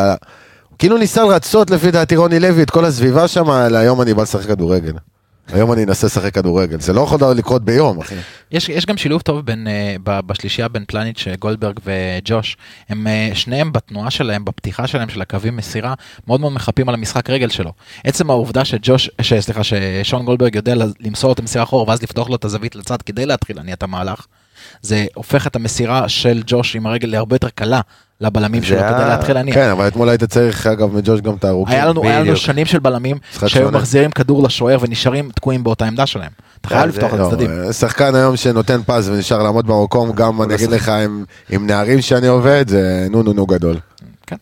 כאילו ניסה לרצות לפי דעתי רוני לוי את כל הסביבה שם, היום אני בא לשחק כדורגל. היום אני אנסה לשחק כדורגל. זה לא יכול לקרות ביום, אחי. יש, יש גם שילוב טוב בין, אה, ב- בשלישייה בין פלניץ', אה, גולדברג וג'וש. הם אה, שניהם בתנועה שלהם, בפתיחה שלהם של הקווים מסירה, מאוד מאוד מחפים על המשחק רגל שלו. עצם העובדה שג'וש, ש, סליחה, ששון גולדברג יודע למסור את המסירה אחורה ואז לפתוח לו את הזווית לצד כדי להתחיל להניע את המהלך, זה הופך את המסירה של ג'וש עם הרגל להרבה יותר קלה לבלמים שלו ה- כדי להתחיל להניע. כן, אבל אתמול היית צריך, אגב, מג'וש גם את הארוכים. היה לנו, היה לנו. שנים של בלמים שהיו. מחזירים כדור לשוער ונשארים תקועים באותה עמדה שלהם. אתה חייב זה- לפתוח את לא, הצדדים. אה, שחקן היום שנותן פס ונשאר לעמוד במקום, גם אני אגיד לך עם- עם נערים שאני עובד, זה נו נו נו גדול. כן.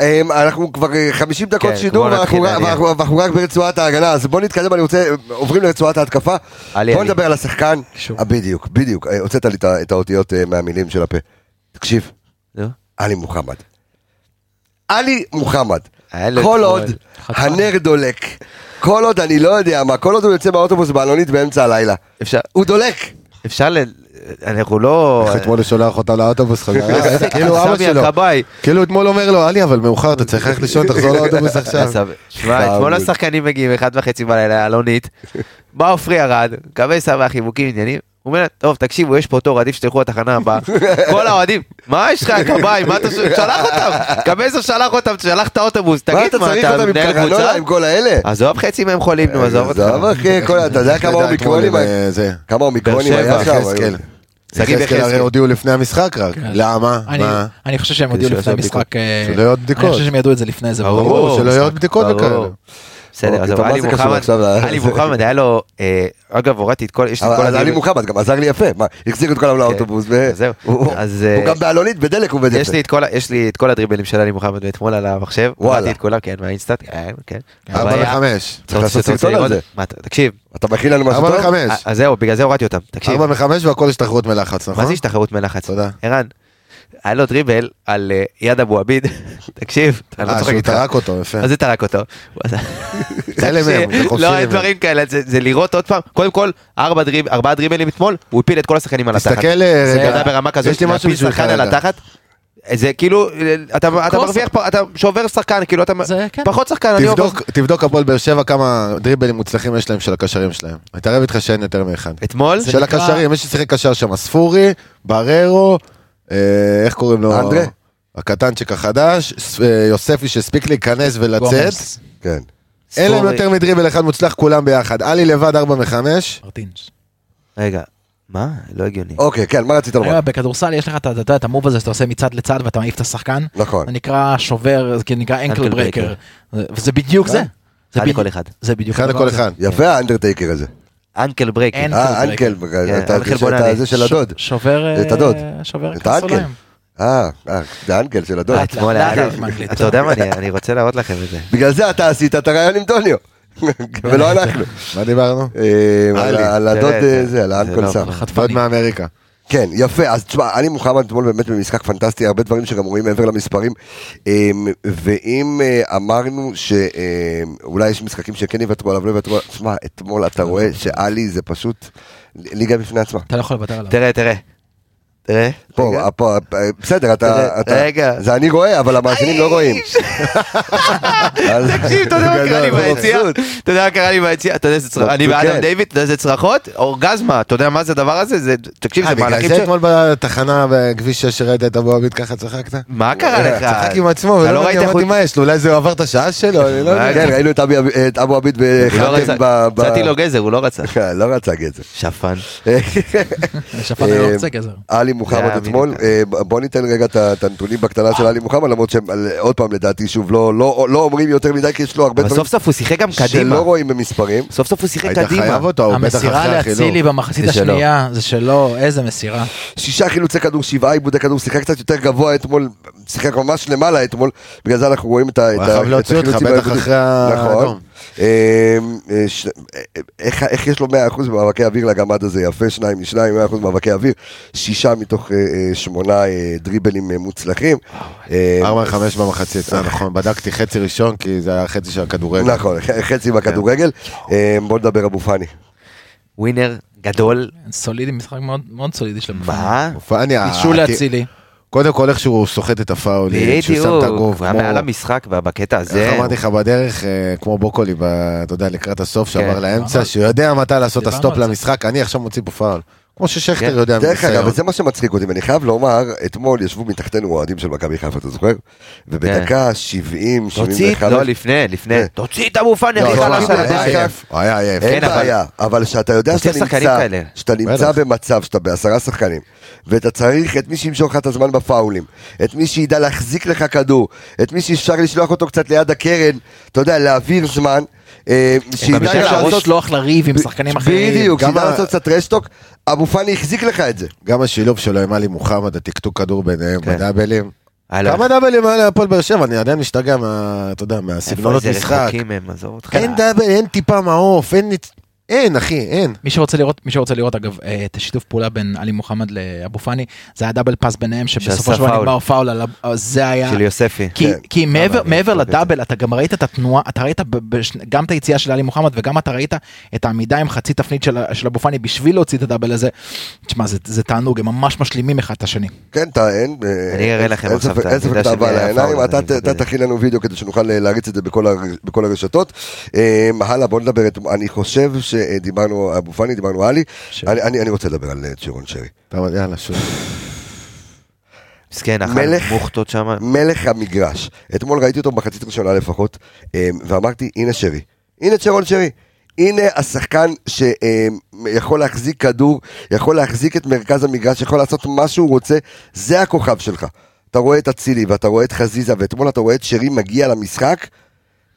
אמ, אנחנו כבר אה, 50 דקות כן, שידור ואנחנו. ואנחנו ואנחנו רק ברצועת ההגנה, אז בוא נתקדם, אני רוצה, עוברים לרצועת ההתקפה. עלי, בוא עלי. נדבר על השחקן. שוב. אה, בדיוק, בדיוק, אה, הוצאת לי את האותיות אה, מהמילים של הפה. תקשיב. עלי מוחמד. עלי מוחמד. כל. עוד הנר דולק, כל עוד אני לא יודע מה, כל עוד הוא יוצא מהאוטובוס בעלונית באמצע הלילה, אפשר, הוא דולק. אפשר ל... אנחנו לא... איך אתמול הוא שולח אותם לאוטובוס חזרה, כאילו אבא שלו. כאילו אתמול אומר לו, עלי אבל מאוחר, אתה צריך ללכת לישון, תחזור לאוטובוס עכשיו. שמע, אתמול השחקנים מגיעים אחד וחצי בלילה, אלונית, בא עופרי ירד, מקווה שמח, חיבוקים עניינים, הוא אומר, טוב, תקשיבו, יש פה תור, עדיף שתלכו לתחנה הבאה. כל האוהדים, מה יש לך, כבאי, מה אתה שואל? שלח אותם, קבזר שלח אותם, שלח את האוטובוס, מה תגיד, אתה מה, צריך אתה אותם עם מנהל קרנולה, קבוצה? עם כל האלה? עזוב, חצי מהם חולים, נו, עזוב אותך. עזוב אחי, כל- אתה יודע כמה אתה אומיקרונים היה? אה, זה. כמה אומיקרונים היה שם? יחזקאל. שגיב יחזקאל הרי. הודיעו לפני המשחק רק. למה? אני- מה? אני חושב שהם הודיעו לפני המשחק, אה, שלא יהיו עוד בדיקות. אני חושב שהם ידעו את זה לפני זה. ברור, שלא יהיו עוד בדיקות. וכאלה. בסדר, מה עלי מוחמד, עלי מוחמד היה לו, אה, אגב, הורדתי את כל, יש לי את כל אבל עלי מוחמד גם עזר לי יפה, מה, החזיר את כולם לאוטובוס, ו- זהו. הוא- אז, הוא אה, גם בעלונית, בדלק עובד יש יפה. לי את כל ה- יש לי את כל הדריבלים של עלי מוחמד מאתמול על המחשב, וואלה. את כולם, כן, מהאינסטאט, כן, כן. ארבע וחמש. צריך לעשות סרטון על? זה. תקשיב, אתה מכין לנו משהו ארבע טוב? וחמש. אז זהו, בגלל זה הורדתי אותם, תקשיב, ארבע וחמש והכל השתחררות מלחץ, נכון? מה זה השתחררות מלחץ? תודה. ערן, היה לו דריבל על אה, יד אבו עביד, תקשיב, אני לא אה, צוחק שהוא איתך. טרק אותו, יפה. מה זה טרק אותו? זה לא, אין. דברים כאלה, זה זה לראות עוד פעם, קודם כל, ארבע דריב- ארבעה דריבלים אתמול, הוא הפיל את כל השחקנים על התחת. תסתכל אה, זה רגע, ידע ברמה כזאת, יש לי משהו בשבילך שחקן על. התחת, זה כאילו, אתה אתה. מרוויח פה, אתה שובר שחקן, כאילו אתה זה, כן. פחות שחקן, תבדוק, תבדוק הפועל באר שבע כמה דריבלים מוצלחים יש להם של הקשרים שלהם. אני אתערב איתך שאין יותר מאחד. אתמול, של נקרא- הקשרים, מי ששיחק קשר שם, ספורי, בררו, אה, איך קוראים לו? אנדרה? הקטנצ'יק החדש, אה, יוספי שהספיק להיכנס ולצאת. כן. אין להם יותר מדריבל אחד מוצלח כולם ביחד. עלי לבד 4 מ-5. מרטינש. רגע, מה? לא הגיוני. אוקיי, כן, מה רצית לומר? בכדורסל יש לך את המוב הזה שאתה עושה מצד לצד ואתה מעיף את השחקן. נכון. זה נקרא שובר, זה נקרא אנקל ברקר. וזה בדיוק זה. זה אחד בדיוק- לכל אחד. זה בדיוק אחד לכל. אחד. יפה האנדרטייקר הזה. אנקל ברייק. אה, אנקל אנקל, כן, אתה- אנקל. הזה של הדוד. שובר, את הדוד. אה, שובר את האנקל. אה, אה, זה האנקל של הדוד. אתמול היה מאנגלית. אתה יודע מה, אני- אני רוצה להראות לכם את זה. בגלל זה אתה עשית את הרעיון עם דוניו. ולא אנחנו. מה דיברנו? אה, על הדוד אה, זה- זה, על זה האנקל לא- סם. דוד מאמריקה. כן, יפה, אז תשמע, עלי מוחמד אתמול באמת במשחק פנטסטי, הרבה דברים שגם רואים מעבר למספרים, אמ, ואם אה, אמרנו שאולי יש משחקים שכן יוותרו עליו, לא יוותרו עליו, תשמע, אתמול אתה רואה שעלי זה פשוט ליגה בפני עצמה. אתה לא יכול לוותר עליו. תראה, תראה. תראה. פה, אה, בסדר, אתה, רגע. זה אני רואה, אבל המאזינים לא רואים. תקשיב, אתה יודע מה קרה לי ביציע? מבסוט. אתה יודע מה קרה לי ביציע? אתה יודע איזה צרחות? אני ואדם כן. דיוויד, אתה יודע איזה צרחות? אורגזמה, אתה יודע מה זה הדבר הזה? זה, תקשיב, אה, זה בגלל מהלכים זה ש... אתמול בתחנה בכביש 6 שראית את אבו עביד ככה צחקת? מה קרה לך? צחק עם עצמו, אתה ולא לא ראית הוא... מה יש לו, אולי זה עבר את השעה שלו, אני לא יודע. כן, ראינו את אבו עביד לא בחתם ב... נתתי לו גזר, הוא לא רצה. כן, לא רצה גזר. שפן. שפן אני לא רוצה גזר. מוחמד אתמול. אה, בוא ניתן רגע את הנתונים בקטנה של עלי מוחמד, למרות שהם, על- עוד פעם לדעתי, שוב, לא- לא לא אומרים יותר מדי, כי יש לו הרבה דברים סוף סוף הוא שיחק גם קדימה. שלא רואים במספרים. סוף סוף הוא שיחק היית קדימה. המסירה. לאצילי במחצית. השנייה, זה שלו, איזה מסירה. שישה חילוצי כדור, שבעה עיבודי כדור, שיחק קצת יותר גבוה אתמול, שיחק ממש למעלה אתמול, בגלל זה אנחנו רואים את ה- את הוא היה חייב להוציא אותך, החילוצים בטח. אחרי האדום. אה, אה, אה, איך איך יש לו 100% במאבקי אוויר לגמד הזה, יפה, שניים משניים, 100% במאבקי אוויר, שישה מתוך שמונה דריבלים מוצלחים. אה, 4 5 במחצית, נכון, בדקתי חצי ראשון כי זה היה חצי של הכדורגל. נכון, חצי בכדורגל. אה, בוא נדבר אבו פאני. winner גדול. סולידי, משחק מאוד סולידי של מופע. מה? פאני, בישול לאצילי. קודם כל איך שהוא סוחט את הפאולים, שהוא שם את בדיוק. הגוף. הוא היה מעל המשחק בקטע הזה. איך אמרתי לך בדרך, אה, כמו בוקולי, אתה יודע, לקראת הסוף, שעבר כן. לאמצע, שהוא יודע מתי לעשות את ה stop. למשחק, אני עכשיו מוציא פה פאול. כמו ששכטר כן. יודע דרך אגב. וזה מה שמצחיק אותי, ואני חייב לומר, אתמול ישבו מתחתנו אוהדים של מכבי חיפה, אתה זוכר? ובדקה 70, תוציא, 75, לא לפני, לפני. כן. תוציא את אבו פאני, הכי חלש על הדשא. היה עייף. אין כן, אבל- בעיה, אבל שאתה יודע שאתה נמצא. במצב שאתה בעשרה שחקנים, ואתה צריך את מי שימשוך לך את הזמן בפאולים, את מי שידע להחזיק לך כדור, את מי שאפשר לשלוח אותו קצת ליד הקרן, אתה יודע, להעביר זמן, שידע אפשר לעשות... להרוס לשלוח לריב עם שחקנים אחרים. בדיוק, גם שידע לעשות קצת רשטוק, אבו פאני החזיק לך את זה. גם השילוב שלו עם עלי מוחמד, הטקטוק כדור ביניהם, כן. בדאבלים, הלך. כמה דאבלים היה להפועל באר שבע, אני עדיין משתגע מה, אתה יודע, מהסגנונות משחק. אין דאבל, אין טיפה מעוף, אין... אין, אחי, אין. מי שרוצה לראות, מי שרוצה לראות אגב אה, את השיתוף פעולה בין עלי מוחמד לאבו פאני, זה היה דאבל פאס ביניהם שבסופו של דבר. נגמר פאול, על ה- זה היה, של יוספי. כי, כן. כי מעבר, אני מעבר את לדאבל אתה גם ראית את התנועה, אתה ראית גם את היציאה של עלי מוחמד וגם אתה ראית את העמידה עם חצי תפנית של, של אבו פאני בשביל להוציא את הדאבל הזה. תשמע זה, זה תענוג, הם ממש משלימים אחד את השני. כן, אתה, אין... אה, אני אראה לכם עכשיו את על היה העיניים, אתה תכין לנו וידאו כדי שנוכל אה, להריץ את זה בכל הר- בכל הרשתות. אה, הלאה, בוא נדבר, אני חושב שדיברנו, אבו פאני, דיברנו עלי, אני- אני אני רוצה לדבר על אה, צ'רון שרי. טוב, יאללה, שוב. מסכן, אכל מוכתות שם. מלך המגרש. אתמול ראיתי אותו במחצית ראשונה לפחות, אה, ואמרתי, הנה שרי. הנה צ'רון שרי. הנה השחקן שיכול להחזיק כדור, יכול להחזיק את מרכז המגרש, יכול לעשות מה שהוא רוצה, זה הכוכב שלך. אתה רואה את אצילי ואתה רואה את חזיזה, ואתמול אתה רואה את שרי מגיע למשחק,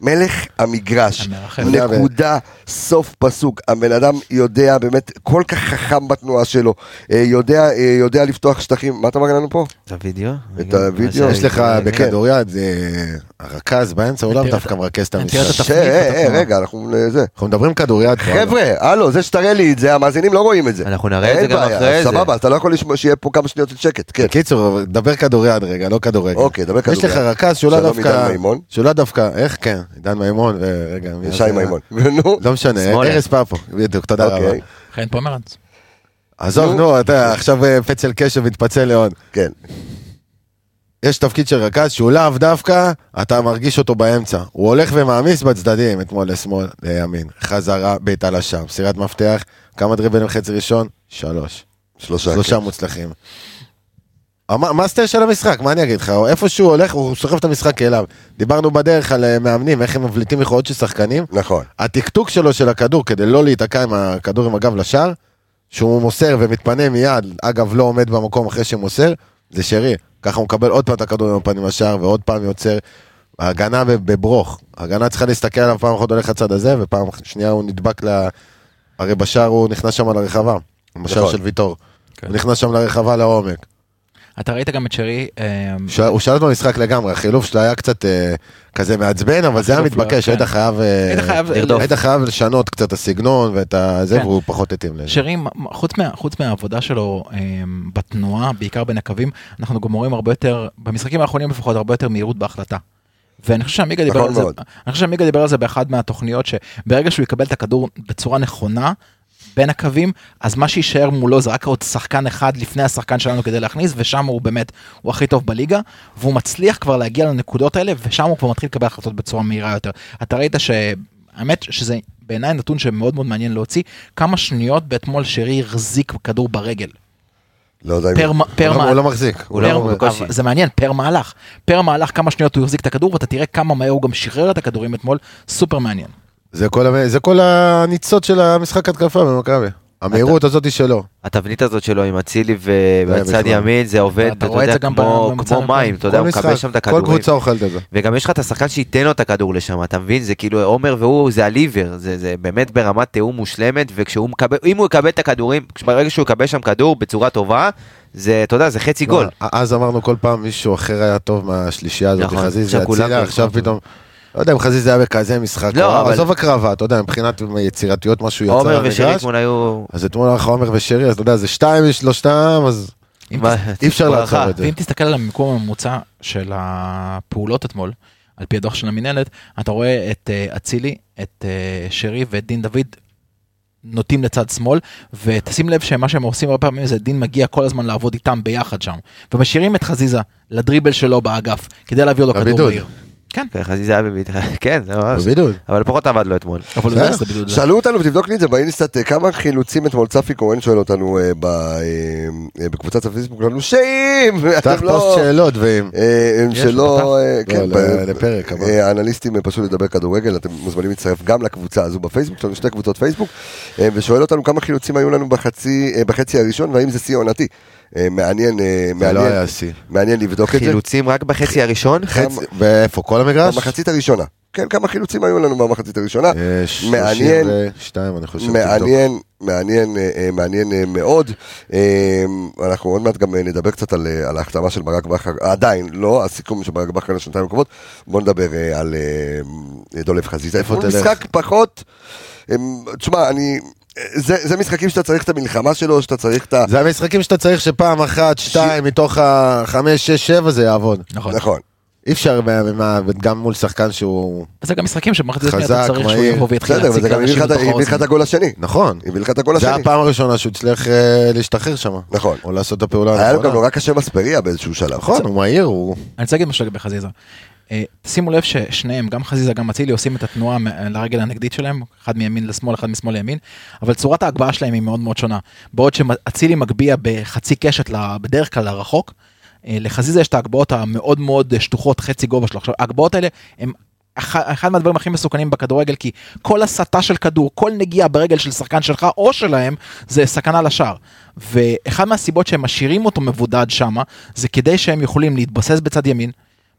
מלך המגרש. נקודה, סוף פסוק. הבן אדם יודע, באמת, כל כך חכם בתנועה שלו, אה, יודע, אה, יודע לפתוח שטחים. מה אתה מראה לנו פה? את הוידאו? את הוידאו? יש לך כן. בכדוריד, זה- הרכז באמצע, תראה דווקא מרכז את המשחק. אה, אה. רגע, אנחנו זה. אנחנו מדברים כדוריד. חבר'ה, הלו, זה שתראה לי את זה, המאזינים לא רואים את זה. אנחנו נראה את זה גם אחרי זה. סבבה, אתה לא יכול לשמוע שיהיה פה כמה שניות של שקט, כן. בקיצור, דבר כדוריד רגע, לא כדורגל. אוקיי, דבר יש כדוריד. לך רכז לא דווקא, איך כן, עידן מימון, ורגע, מי שי זה? מימון. נו, לא משנה. ארז פפו, בדיוק, תודה רבה. אוקיי, חן פומרנץ. עזוב, נו. אתה עכשיו אה, פצל קשב מתפצל לעוד. כן. יש תפקיד של רכז שהוא לאו דווקא, אתה מרגיש אותו באמצע. הוא הולך ומעמיס בצדדים, אתמול לשמאל, לימין. חזרה, בעיטה לשם, מסירת מפתח, כמה דריבלים חצי ראשון? שלוש. שלושה. שלושה כן. מוצלחים. המ- ה master של המשחק, מה אני אגיד לך? איפה שהוא הולך, הוא סוחב את המשחק אליו. דיברנו בדרך על אה, מאמנים, איך הם מבליטים יכולות של שחקנים. נכון. הטקטוק שלו של הכדור כדי לא להיתקע עם הכדור עם הגב לשער, שהוא מוסר ומתפנה מיד, אגב לא עומד במקום אחרי שמוסר, זה שרי. ככה הוא מקבל עוד פעם את הכדור עם הפנים לשער ועוד פעם יוצר. ההגנה בב- בברוך, ההגנה צריכה להסתכל עליו פעם אחת הולך לצד הזה ופעם שנייה הוא נדבק ל... הרי בשער הוא נכנס שם לרחבה, בשער נכון. של ויטור. כן. הוא נכנס שם לרחבה לעומק. אתה ראית גם את שרי, ש- הוא שאל אותו במשחק לגמרי, החילוף שלו היה קצת אה, כזה מעצבן, אבל זה היה החילוף לא, מתבקש, כן. היית חייב... אה, היית חייב. היית חייב לשנות קצת את הסגנון ואת הזה, כן. והוא פחות התאים לזה. שרי, חוץ, מה, חוץ מהעבודה שלו אה, בתנועה, בעיקר בין הקווים, אנחנו גם רואים הרבה יותר, במשחקים האחרונים לפחות, הרבה יותר מהירות בהחלטה. ואני חושב שעמיגה דיבר נכון על זה. אני חושב שעמיגה דיבר על זה באחד מהתוכניות, שברגע שהוא יקבל את הכדור בצורה נכונה, בין הקווים, אז מה שיישאר מולו זה רק עוד שחקן אחד לפני השחקן שלנו כדי להכניס, ושם הוא באמת, הוא הכי טוב בליגה, והוא מצליח כבר להגיע לנקודות האלה, ושם הוא כבר מתחיל לקבל החלטות בצורה מהירה יותר. אתה ראית ש... האמת שזה בעיניי נתון שמאוד מאוד מעניין להוציא, כמה שניות באתמול שרי החזיק כדור ברגל. לא יודע אם... פר, מ- פר הוא לא- מה- הוא לא מחזיק. הוא לא- פר- הוא בקושי. זה מעניין, פר מהלך. פר מהלך כמה שניות הוא החזיק את הכדור, ואתה תראה כמה מהר הוא גם שחרר את הכדורים אתמול, סופר מעניין. זה כל המ- זה כל הניצוץ של המשחק התקפה במכבי. המהירות הזאת היא שלו. התבנית הזאת שלו עם אצילי ובצד. ימין זה עובד, אתה אתה רואה את יודע, כמו מים, אתה יודע, כל הוא מקבל שם את כל הכדורים. קבוצה אוכלת את זה. וגם יש לך את השחקן שייתן לו את הכדור לשם, אתה מבין? זה כאילו עומר והוא, זה הליבר, זה, זה באמת ברמת תיאום מושלמת, וכשהוא מקבל, אם הוא יקבל את הכדורים, ברגע שהוא יקבל שם כדור בצורה טובה, זה, אתה יודע, זה חצי גול. לא, אז אמרנו כל פעם מישהו אחר היה טוב מהשלישייה הזאת, נכון, עכשיו אצילה, כל עכשיו הזמן פתאום... לא יודע אם חזיזה היה בכזה משחק, לא, אבל- עזוב הקרבה, אתה יודע, מבחינת יצירתיות משהו יצא עומר ושרי. אתמול היו... אז אתמול הלך עומר ושרי, אז אתה יודע, זה שתיים משלושתם, אז אם מה, אי אפשר. לעצור את זה. ואם תסתכל על המיקום הממוצע של הפעולות אתמול, על פי הדוח של המינהלת, אתה רואה את אה, אצילי, את אה, שרי ואת דין דוד נוטים לצד שמאל, ותשים לב שמה שהם עושים הרבה פעמים זה דין מגיע כל הזמן לעבוד איתם ביחד שם, ומשאירים את חזיזה לדריבל שלו באגף, כדי להביא לו כדור. מהיר. כן, כן, חזיזה היה בביט... כן, זה ממש. בבידוד. אבל פחות עבד לו אתמול. בידוד. שאלו אותנו, ותבדוק לי את זה באינסטאט, אה, כמה חילוצים אתמול צפי כהן שואל אותנו אה, אה, בקבוצת הפייסבוק, לנו שאם, פתח אתם לא... פוסט שאלות ואם... שלא, לא, כן, לפרק האנליסטים פשוט לדבר כדורגל, אתם מוזמנים להצטרף גם לקבוצה הזו בפייסבוק, יש לנו שתי קבוצות פייסבוק, ושואל אותנו כמה חילוצים היו לנו בחצי בחצי הראשון, והאם זה שיא עונתי. אה, מעניין, אה, לא מעניין, שיא. מעניין לבדוק את זה. חילוצים רק בחצי הראשון? חצי, ואיפה? כל המגרש? במחצית הראשונה. כן, כמה חילוצים היו לנו במחצית הראשונה. יש מעניין. 32, אני חושב. מעניין, מעניין, אה, אה, מעניין אה, מאוד. אה, אנחנו עוד מעט גם אה, נדבר קצת על, אה, על ההחתמה של ברק בכר, עדיין לא, הסיכום של ברק בכר לשנתיים הקרובות. בוא נדבר אה, על אה, דולב חזיזה. איפה תלך? משחק פחות, אה, תשמע, אני, אה, זה, זה משחקים שאתה צריך את המלחמה שלו, שאתה צריך את ה... זה המשחקים שאתה צריך שפעם אחת, שתיים, מתוך החמש, שש, שבע זה יעבוד. נכון. נכון. אי אפשר גם מול שחקן שהוא... זה גם משחקים שבמחצית השנייה אתה חזק, צריך שהוא. יבוא ויתחיל בסדר, להציג וזה גם הביא לאנשים לך את- בתוך הביא לך את האוזן. הגול השני. נכון. הביא לך את הגול זה השני. הפעם הראשונה שהוא הצליח אה, להשתחרר שם. נכון. או לעשות את הפעולה היה לו גם הנכונה. נורא קשה מספריה באיזשהו שלב. נכון, הוא מהיר, הוא... אני רוצה להגיד משהו לגבי חזיזה. אה, שימו לב ששניהם, גם חזיזה גם אצילי, עושים את התנועה לרגל הנגדית שלהם, אחד מימין לשמאל, אחד משמאל לימין, אבל צורת ההגבהה שלהם היא מאוד מאוד שונה. בעוד שאצילי מגביה בחצי קשת, בדרך כלל לרחוק, אה, לחזיזה יש את ההגבהות המאוד מאוד שטוחות, חצי גובה שלו. עכשיו, ההגבהות האלה הם... אח- אחד מהדברים הכי מסוכנים בכדורגל כי כל הסטה של כדור כל נגיעה ברגל של שחקן שלך או שלהם זה סכנה לשער. ואחד מהסיבות שהם משאירים אותו מבודד שמה זה כדי שהם יכולים להתבסס בצד ימין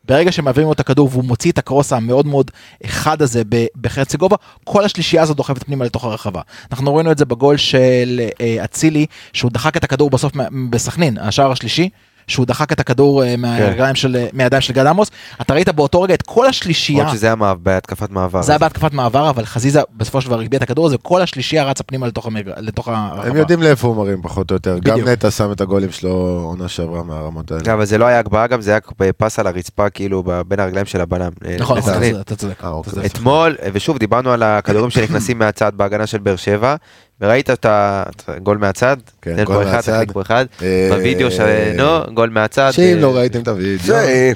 ברגע שמעבירים לו את הכדור והוא מוציא את הקרוס המאוד מאוד חד הזה בחצי גובה, כל השלישייה הזאת דוחפת פנימה לתוך הרחבה. אנחנו ראינו את זה בגול של אה, אצילי, שהוא דחק את הכדור בסוף בסכנין, השער השלישי. שהוא דחק את הכדור אה, מהרגליים של, אה, מהידיים של גד עמוס, אתה ראית באותו רגע את כל השלישייה, למרות שזה היה בהתקפת מעבר. זה היה בהתקפת מעבר, אבל חזיזה בסופו של דבר הגביה את הכדור הזה, כל השלישייה רצה פנימה לתוך, המג... לתוך הרחבה. הם יודעים לאיפה הוא מרים פחות או יותר. גם בדיוק. נטע שם את הגולים שלו עונה שעברה מהרמות האלה. גם, אבל זה לא היה הגבהה גם, זה היה פס על הרצפה כאילו בין הרגליים של הבלם. אה, נכון. אתה- צודק. אה, אוקיי. צודק. אתמול, ושוב דיברנו על הכדורים שנכנסים מהצד בהגנה של באר שבע, וראית את הגול מהצד, כן, תן גול פה אחד, מהצד. תחליק פה אחד, אה, בווידאו שלנו, גול מהצד, שאם אה, לא ראיתם את הוידאו. זה,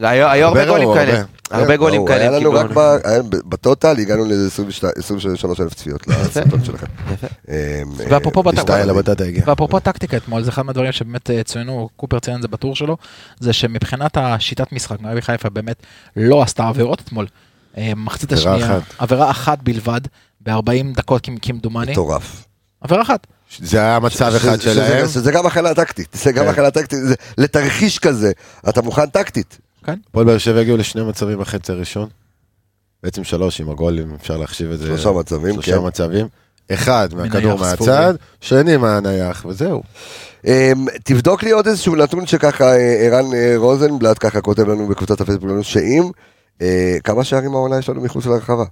היו היו הרבה הרבה גולים כאלה, הרבה. גולים ברור, היה כאלה, לנו כאילו, רק בטוטל הגענו ל-23 אלף צפיות לסרטון שלכם. ואפרופו אה, הגיע. ואפרופו טקטיקה אתמול, זה אחד מהדברים שבאמת אה, צוינו, קופר ציין את זה בטור שלו, זה שמבחינת השיטת משחק, מכבי חיפה באמת לא עשתה עבירות אתמול. אה, מחצית השנייה. עבירה אחת בלבד, ב-40 דקות כמ- כמדומני, מטורף. עבירה אחת. זה היה מצב אחד שלהם. שזה גם הכנה טקטית, זה גם כן. הכנה טקטית, זה- לתרחיש כזה, אתה מוכן טקטית. כן? הפועל באר שבע הגיעו לשני מצבים בחצי הראשון. בעצם שלוש עם הגול, אם אפשר להחשיב את זה. שלושה מצבים, שלושה כן. מצבים. אחד מהכדור מהצד. שני מהנייח, וזהו. אמ, תבדוק לי עוד איזשהו נתון שככה אה, ערן אה, רוזנבלט ככה כותב לנו בקבוצת הפייסבוק שלנו, שאם אה, כמה שערים העונה יש לנו מחוץ לרחבה.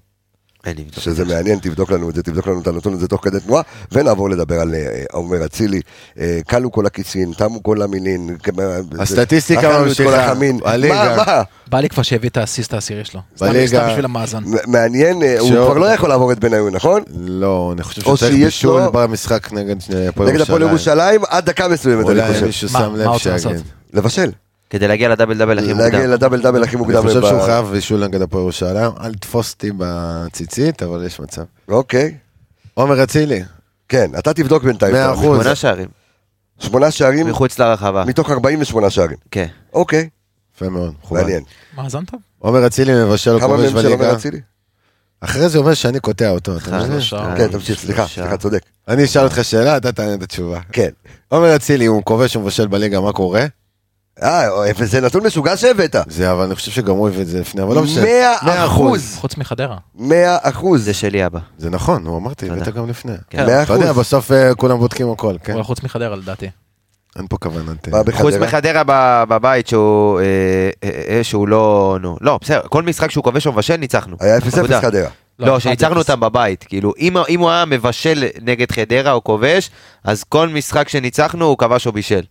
שזה מעניין, תבדוק לנו את זה, תבדוק לנו את הנתון הזה תוך כדי תנועה, ונעבור לדבר על אה, עומר אצילי. אה, כלו כל הכיסים, תמו כל המילין. כמה- הסטטיסטיקה ממשיכה. מה, מה? בא לי כבר שהביא את האסיסט העשירי שלו. בליגה. סתם בשביל המאזן. מעניין, אה, הוא כבר לא יכול לעבור את בניון, נכון? לא, אני חושב או שצריך בישול במשחק נגד אה, הפועל נגד הפועל ירושלים עד דקה מסוימת, אני אולי חושב. מישהו מה- שם מה לב? שיגיד. לבשל. כדי להגיע לדאבל דאבל הכי להגיע מוקדם. לדאבל דאבל הכי אני מוקדם. חושב ב- שהוא חייב בישול נגד הפועל ירושלים. אל תתפוס אותי בציצית, אבל יש מצב. אוקיי. עומר אצילי, כן, אתה תבדוק בינתיים. מאה אחוז. שמונה שערים, שמונה שערים מחוץ לרחבה. מתוך 48 שערים. כן. אוקיי, יפה מאוד. מכובד. מעניין. מאזן טוב. עומר אצילי מבשל כמה כובש מהם של עומר בליגה. אצילי? אחרי זה אומר שאני קוטע אותו, אתה מבין? כן, תמשיך, סליחה. סליחה, צודק. אני אשאל אותך שאלה, אתה תענה את התשובה. כן. עומר אצילי, הוא כובש ומבשל בליגה, מה קורה? אה, וזה נתון משוגע שהבאת. זה, אבל אני חושב שגם הוא הביא את זה לפני, אבל לא משנה. מאה מאה אחוז. חוץ מחדרה. מאה אחוז. זה שלי אבא. זה נכון, הוא אמרתי. הבאת גם לפני. כן. מאה אתה יודע, אחוז. בסוף אה, כולם בודקים הכל, כן? אבל חוץ מחדרה לדעתי. אין פה כוונת... אה? חוץ מחדרה ב- בבית שהוא אה, אה, אה, שהוא לא, נו, לא, בסדר, כל משחק שהוא כובש או מבשל ניצחנו. היה 0-0 עבודה. חדרה. לא, אחד שניצחנו. אותם בבית, כאילו, אם אם הוא היה מבשל נגד חדרה או כובש, אז כל משחק שניצחנו הוא כבש או בישל.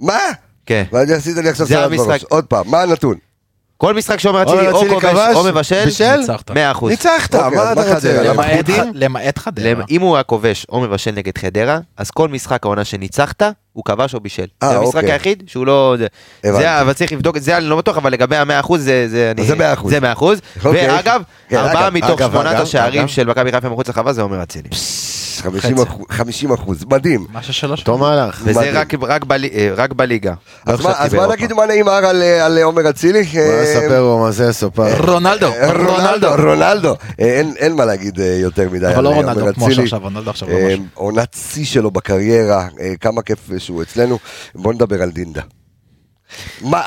מה? כן. ואני עשית לי עכשיו זה סרט. בראש. עוד פעם, מה הנתון? כל משחק שעומר אצילי או כובש או מבשל, בישל? ניצחת. 100%. ניצחת, אוקיי, מה אתה רוצה? למעט חדרה. אם הוא היה כובש או מבשל נגד חדרה, אז כל משחק העונה שניצחת, הוא כבש או בישל. אה, זה המשחק אוקיי. היחיד שהוא לא... זה- אבל צריך לבדוק, זה אני לא בטוח, אבל לגבי המאה אחוז זה... זה אני- זה 100%. זה מאה אחוז. אוקיי. ואגב, כן, ארבעה מתוך שמונת השערים. של מכבי חיפה מחוץ לחווה זה עומר אצילי. 50 אחוז- 50 אחוז, מדהים. מה ששלוש... אותו מהלך. וזה. רק- רק אה, רק בליגה. לא אז מה- אז. נגיד מה נאמר על, אה, על עומר אצילי? מה אה, ספר מה זה סופר? רונלדו. רונלדו, רונלדו. אין- מה להגיד יותר מדי אבל על לא עומר רונלדו כמו אצילי. שעכשיו, רונלדו עכשיו לא אה, משהו. עונת שיא שלו בקריירה, כמה כיף שהוא אצלנו. בוא נדבר על דינדה. מה,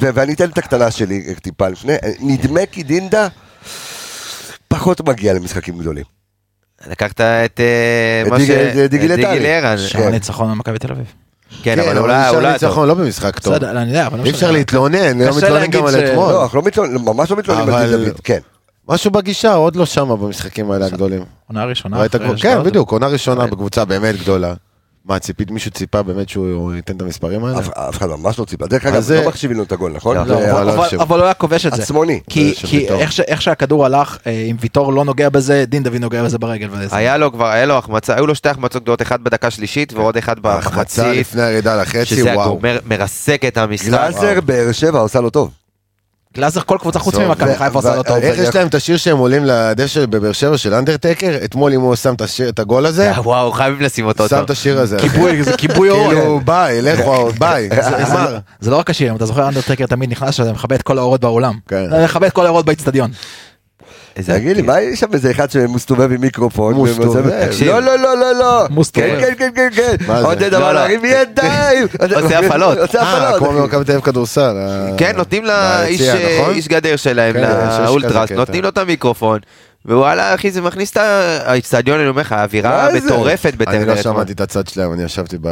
ואני אתן את הקטנה שלי טיפה לפני, נדמה כי דינדה פחות מגיע למשחקים גדולים. לקחת את אה, מה ש- את דיגיל את לטלי. ערן. כן. ניצחון על מכבי תל אביב. כן, כן, אבל אבל אולי נשאר אולי ניצחון לא במשחק טוב. בסדר, אני יודע, אבל לא אי אפשר משנה. להתלונן, לא מתלונן גם על אתמול. לא, אנחנו לא מתלוננים, ממש לא מתלוננים על אבל- דוד, כן. משהו בגישה, עוד לא שמה במשחקים האלה הגדולים. עונה ראשונה. אשדוד. כן, בדיוק, עונה ראשונה בקבוצה באמת גדולה. מה, ציפית, מישהו ציפה באמת שהוא ייתן את המספרים האלה? אף- אחד ממש לא ציפה. דרך אגב, לא מחשיבים לו את הגול, נכון? לא, אבל- לא הוא היה כובש את זה. עצמוני. כי. איך, ש, איך שהכדור הלך, אה, אם ויטור לא נוגע בזה, דין דוד נוגע בזה ברגל. היה לו כבר, היה לו החמצה, היו לו שתי החמצות גדולות, אחת בדקה שלישית ועוד אחד החמצה במחצית, לפני הירידה לחצי, שזה וואו. מר- מרסק את המשחק. גלאזר באר שבע עושה לו טוב. גלאזר כל קבוצה חוץ ממכבי חיפה עושה לו טוב. איך יש להם את השיר שהם עולים לדשא בבאר שבע של Undertaker? אתמול אם הוא שם את הגול הזה, וואו, חייבים לשים אותו שם. את השיר הזה. כיבוי, זה כיבוי אורות. כאילו ביי, לכו, ביי, זה נגמר. לא- זה לא רק השיר, אתה זוכר Undertaker תמיד נכנס מכבה את כל האורות באולם. כן. מכבה את כל האורות באצטדיון. תגיד לי, מה יש שם איזה אחד שמסתובב עם מיקרופון? מסתובב. לא, לא, לא, לא, לא. מסתובב. כן, כן, כן, כן, כן. מה זה? עודד לא, אמר לא. להרים ידיים. עושה הפעלות. עושה אה, הפעלות. כמו. במכבי תל אביב כדורסל. כן, נותנים לאיש ביציע, נכון? גדר שלהם, כן, לאולטרס. נותנים לו את המיקרופון. ווואלה אחי זה מכניס את האיצטדיון, אני אומר לך, האווירה? מטורפת אני בטרנר לא אתמול. שמעתי את הצד שלהם, אני ישבתי ב...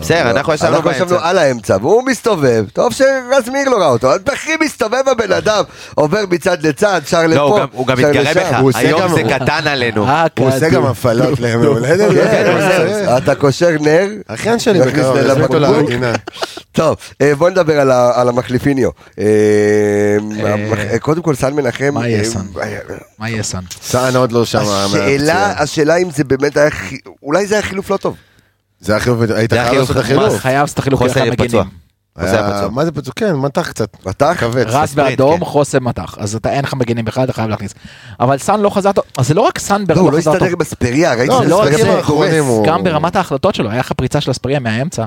בסדר, אנחנו ישבנו אנחנו ישבנו באמצע. על האמצע, והוא מסתובב, טוב שרז מאיר לא ראה אותו, אז הכי מסתובב הבן אדם, עובר מצד לצד, שר לפה, לא, הוא גם- הוא גם שר מתגרה. בך, היום גם- זה הוא- קטן עלינו. אה, הוא עושה. גם הפעלות לימי הולדת. אתה קושר נר, אחיין שלי מכניס הבקבוק. לגינה. טוב, אה, בוא נדבר על המחליפיניו. אה, אה, המח- קודם כל סן מנחם, מה יהיה אה, סן? אה, מה יהיה סאן? סאן עוד לא שם השאלה. השאלה אם זה באמת היה, אולי זה היה חילוף לא טוב. זה היה חילוף, היית חייב לעשות את חילוף. החילוף. חייב לעשות חילוף חוסן אחד פצוע. מה זה פצוע? כן, מתח קצת. מתח? כבד. ספרינט, באדום, כן. חוסם מתח. אז אתה אין לך מגנים בכלל, אתה חייב להכניס. אבל סאן לא חזר טוב. אז זה לא רק סאן לא, ברמה הוא לא חזר טוב. הסתדר בספריה, ראיתי לא, שזה לא רק ספריה זה, מאוד האחרונים דורס. הוא- גם ברמת ההחלטות שלו, היה לך פריצה של אספריה מהאמצע.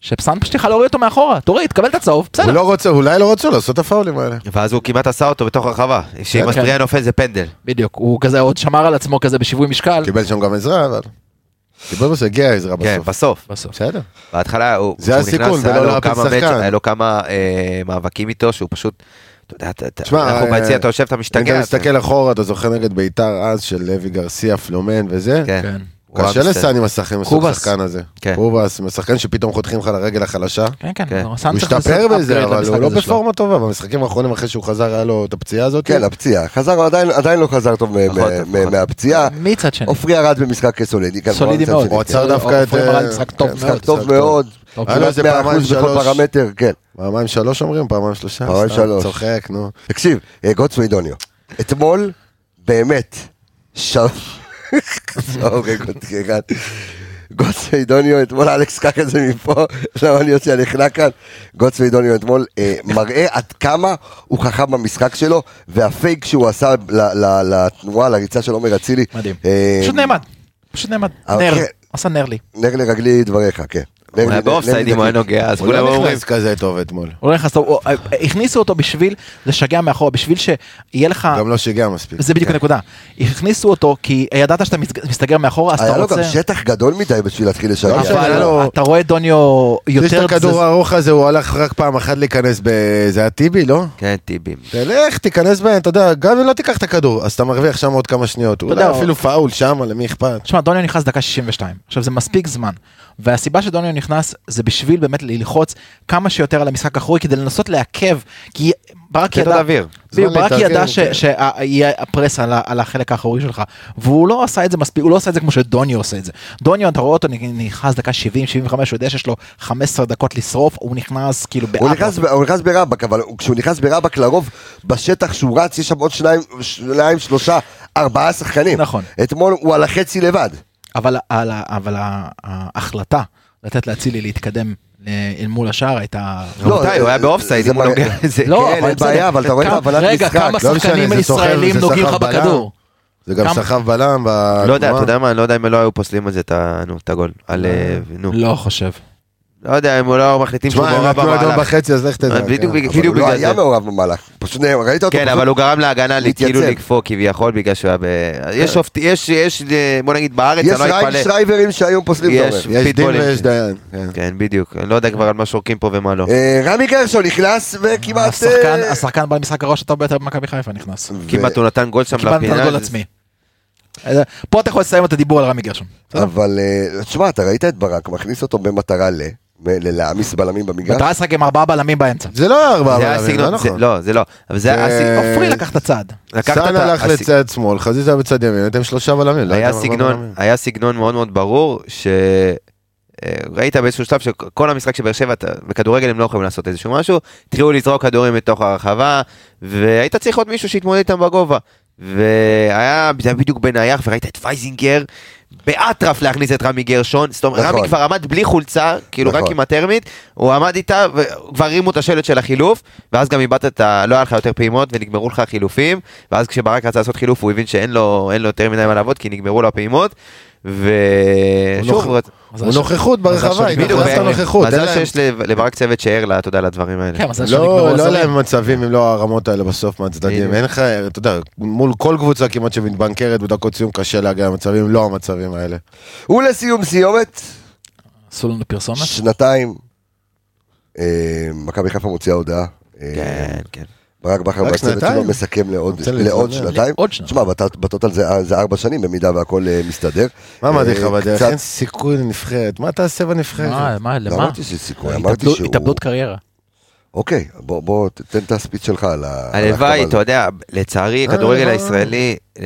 שסאן פשוט יכל להוריד אותו מאחורה. תוריד, תקבל את הצהוב, הוא בסדר. לא רוצה, אולי לא רצו לעשות את הפאולים האלה. ואז הוא כמעט עשה אותו בתוך הרחבה. שאם כן. אספריה נופל זה פנדל. בדיוק, הוא כזה עוד שמר על עצמו כזה בשיווי משקל. קיבל שם גם עזרה, אבל... קיבל בסוף, הגיע עזרה כן, בסוף. בסוף. בסוף. בסדר. בהתחלה הוא, זה הסיכון, ולא להפיל שחקן. היה לו כמה אה, מאבקים איתו שהוא פשוט, אתה יודע, אנחנו אה, ביציע, אתה יושב, אתה אם משתגע. אתה מסתכל אחורה, אתה זוכר נגד ביתר אז של לוי גרסיה, פלומן וזה? כן. כן. קשה היה לסאני עם השחקן הזה. כן. קובאס, שחקן שפתאום חותכים לך לרגל החלשה. כן, כן. כן. הוא השתפר בזה, אבל הוא לא. בפורמה טובה. במשחקים האחרונים אחרי שהוא חזר, היה לו את הפציעה הזאת. כן, הפציעה. חזר, הוא עדיין- עדיין לא חזר טוב מ- פחות. מהפציעה. מצד שני. עופרי ירד במשחק סולידי. כן, סולידי מאוד. הוא כן. עצר דווקא את... משחק טוב כן, מאוד. משחק טוב משחק מאוד. טוב. היה לו איזה פעמיים 100% בכל שלוש. פרמטר, כן. פעמיים שלוש אומרים? פעמיים שלושה? פעמיים שלוש. צוחק, נו. תקשיב, אה, גוטסווי דוניו. אתמול, באמת, ש... אוקיי, גוטסווי אחד. גוטסווי דוניו, אתמול אלכס קח את זה מפה, למה אני יוצא נחנק כאן. גוטסווי דוניו אתמול אה, מראה עד כמה הוא חכם במשחק שלו, והפייק שהוא עשה לתנועה, לריצה של עומר אצילי. מדהים. אה, פשוט נעמד. פשוט נעמד. אה, נר. כן. עשה נר לי. נר לרגלי דבריך, כן. הוא היה באופסייד אם הוא היה. נוגע, אז הוא כולם לא אומרים, נכנס כזה טוב אתמול. הוא לא נכנס טוב. הוא- הכניסו אותו בשביל לשגע מאחורה, בשביל שיהיה לך... גם לא שיגע מספיק. זה בדיוק כן. הנקודה. הכניסו אותו כי ידעת שאתה מסתגר מאחורה, אז אתה היה לו גם רוצה... שטח גדול מדי בשביל להתחיל לשגע. לא אבל אתה רואה דוניו יש יותר... את הכדור הארוך הזה, הוא הלך רק פעם אחת להיכנס ב... זה היה טיבי, לא? כן טיבים. תלך, תיכנס בהם, אתה יודע, גם אם לא תיקח את הכדור, אז אתה מרוויח שם עוד כמה שניות. אולי אפילו פאול שם, למי אכפת? תשמע, דוניו נכנס דקה 62. עכשיו, זה מספיק זמן. והסיבה שדוניו נכנס זה בשביל באמת ללחוץ כמה שיותר על המשחק האחורי כדי לנסות לעכב. כי ברק ידע... זמן ברק ידע ש- כן. שיהיה הפרס על על החלק האחורי שלך. והוא לא עשה את זה מספיק, הוא לא עשה את זה כמו שדוניו עושה את זה. דוניו, אתה רואה אותו נכנס דקה 70, 75, הוא יודע שיש לו 15 דקות לשרוף, הוא נכנס כאילו הוא באטרף. נכנס, ב- הוא נכנס ברבק, אבל הוא- כשהוא נכנס ברבק לרוב בשטח שהוא רץ, יש שם עוד שניים, שלושה, ארבעה שחקנים. נכון. אתמול הוא על החצי לבד. אבל, על אבל ה- ההחלטה לתת לאצילי להתקדם אה, אל מול השער הייתה... לא, רבותיי, הוא היה זה- באופסייד אם הוא נוגע לזה. לא, כן, אבל אין. בעיה, אבל אתה רואה את הבנת רגע, משחק. כמה לא שחקנים ישראלים נוגעים לך. בכדור? זה גם סחב בלם. לא יודע, אתה יודע מה, אני לא יודע אם לא היו פוסלים על זה את הגול. על... אה, נו. לא חושב. לא יודע, אם הוא לא מחליטים שהוא תשמע, הם מעורב נתנו אדום במהלך. בחצי, אז לך תדע. בדיוק כן. בגלל- אבל בדיוק הוא לא היה זה. מעורב במהלך. פשוט ראית אותו. כן, אבל הוא גרם להגנה כאילו. לקפוא כביכול בגלל שהוא היה ב... יש שופט- יש, יש, אה, בוא נגיד בארץ, יש אני לא אתפלא. שרייברים שהיו פוסלים את יש. יש דין. ויש דיין. כן. כן, בדיוק. אני לא יודע כבר על מה שורקים פה ומה לא. אה, רמי גרשון נכנס וכמעט... השחקן, אה, במשחק הראש הטוב ביותר במכבי חיפה נכנס. כמעט הוא נתן גול שם לפינה. זה- פה אתה יכול לסיים את הדיבור על רמי גרשון. אבל תשמע, אתה ראית את ברק מכניס אותו במטרה ל... להעמיס בלמים במגרש? מטרה לשחק עם ארבעה בלמים באמצע. זה לא היה ארבעה בלמים, לא נכון. לא, זה לא. אבל זה. עופרי לקח את הצעד. סאן הלך לצד שמאל, חזיזה בצד ימין, אתם שלושה בלמים. לא היה סגנון, בלמים. היה סגנון מאוד מאוד ברור, ש... אה, ראית באיזשהו שלב שכל המשחק של באר שבע, אתה- בכדורגל הם לא יכולים לעשות איזשהו משהו, התחילו לזרוק כדורים מתוך הרחבה, והיית צריך עוד מישהו שיתמודד איתם בגובה. והיה זה היה בדיוק בנייח, וראית את וייזינגר באטרף להכניס את רמי גרשון, זאת אומרת, נכון. רמי כבר עמד בלי חולצה, כאילו נכון. רק עם הטרמית, הוא עמד איתה, וכבר הרימו את השלט של החילוף, ואז גם איבדת את ה... לא היה לך יותר פעימות, ונגמרו לך החילופים, ואז כשברק רצה לעשות חילוף, הוא הבין שאין לו לו יותר מדי מה לעבוד, כי נגמרו לו הפעימות, ושוב, נוכח- הוא נוחות ברחבה, מזל הנה, בדיוק, הכנסת ו- נוכחות. אין מזל שיש לב- לברק צוות שער, לה, אתה יודע, לדברים האלה. כן, לא, לא. להם מצבים אם לא הרמות האלה בסוף מהצדדים. אין לך, אתה יודע, מול כל קבוצה כמעט שמתבנקרת בדקות סיום קשה להגיע למצבים, לא המצבים האלה. ולסיום סיומת, עשו לנו פרסומת. שנתיים, אה, מכבי חיפה מוציאה הודעה. אה, כן, כן. ברק בכר והצוות שלו? מסכם לעוד לעוד. שנתיים. לעוד שנתיים. תשמע, בת- בטוטל זה זה ארבע שנים, במידה והכל אה, מסתדר. מה לך אה, בדרך? קצת- אין סיכוי לנבחרת, מה תעשה מה, בנבחרת? מה, לא למה? אמרתי שיש סיכוי, אמרתי שהוא... התאבדות קריירה. אוקיי, בוא בוא תתן את הספיץ שלך על ה... על הלוואי, אתה יודע, לצערי, אה, הכדורגל לא. הישראלי, אה,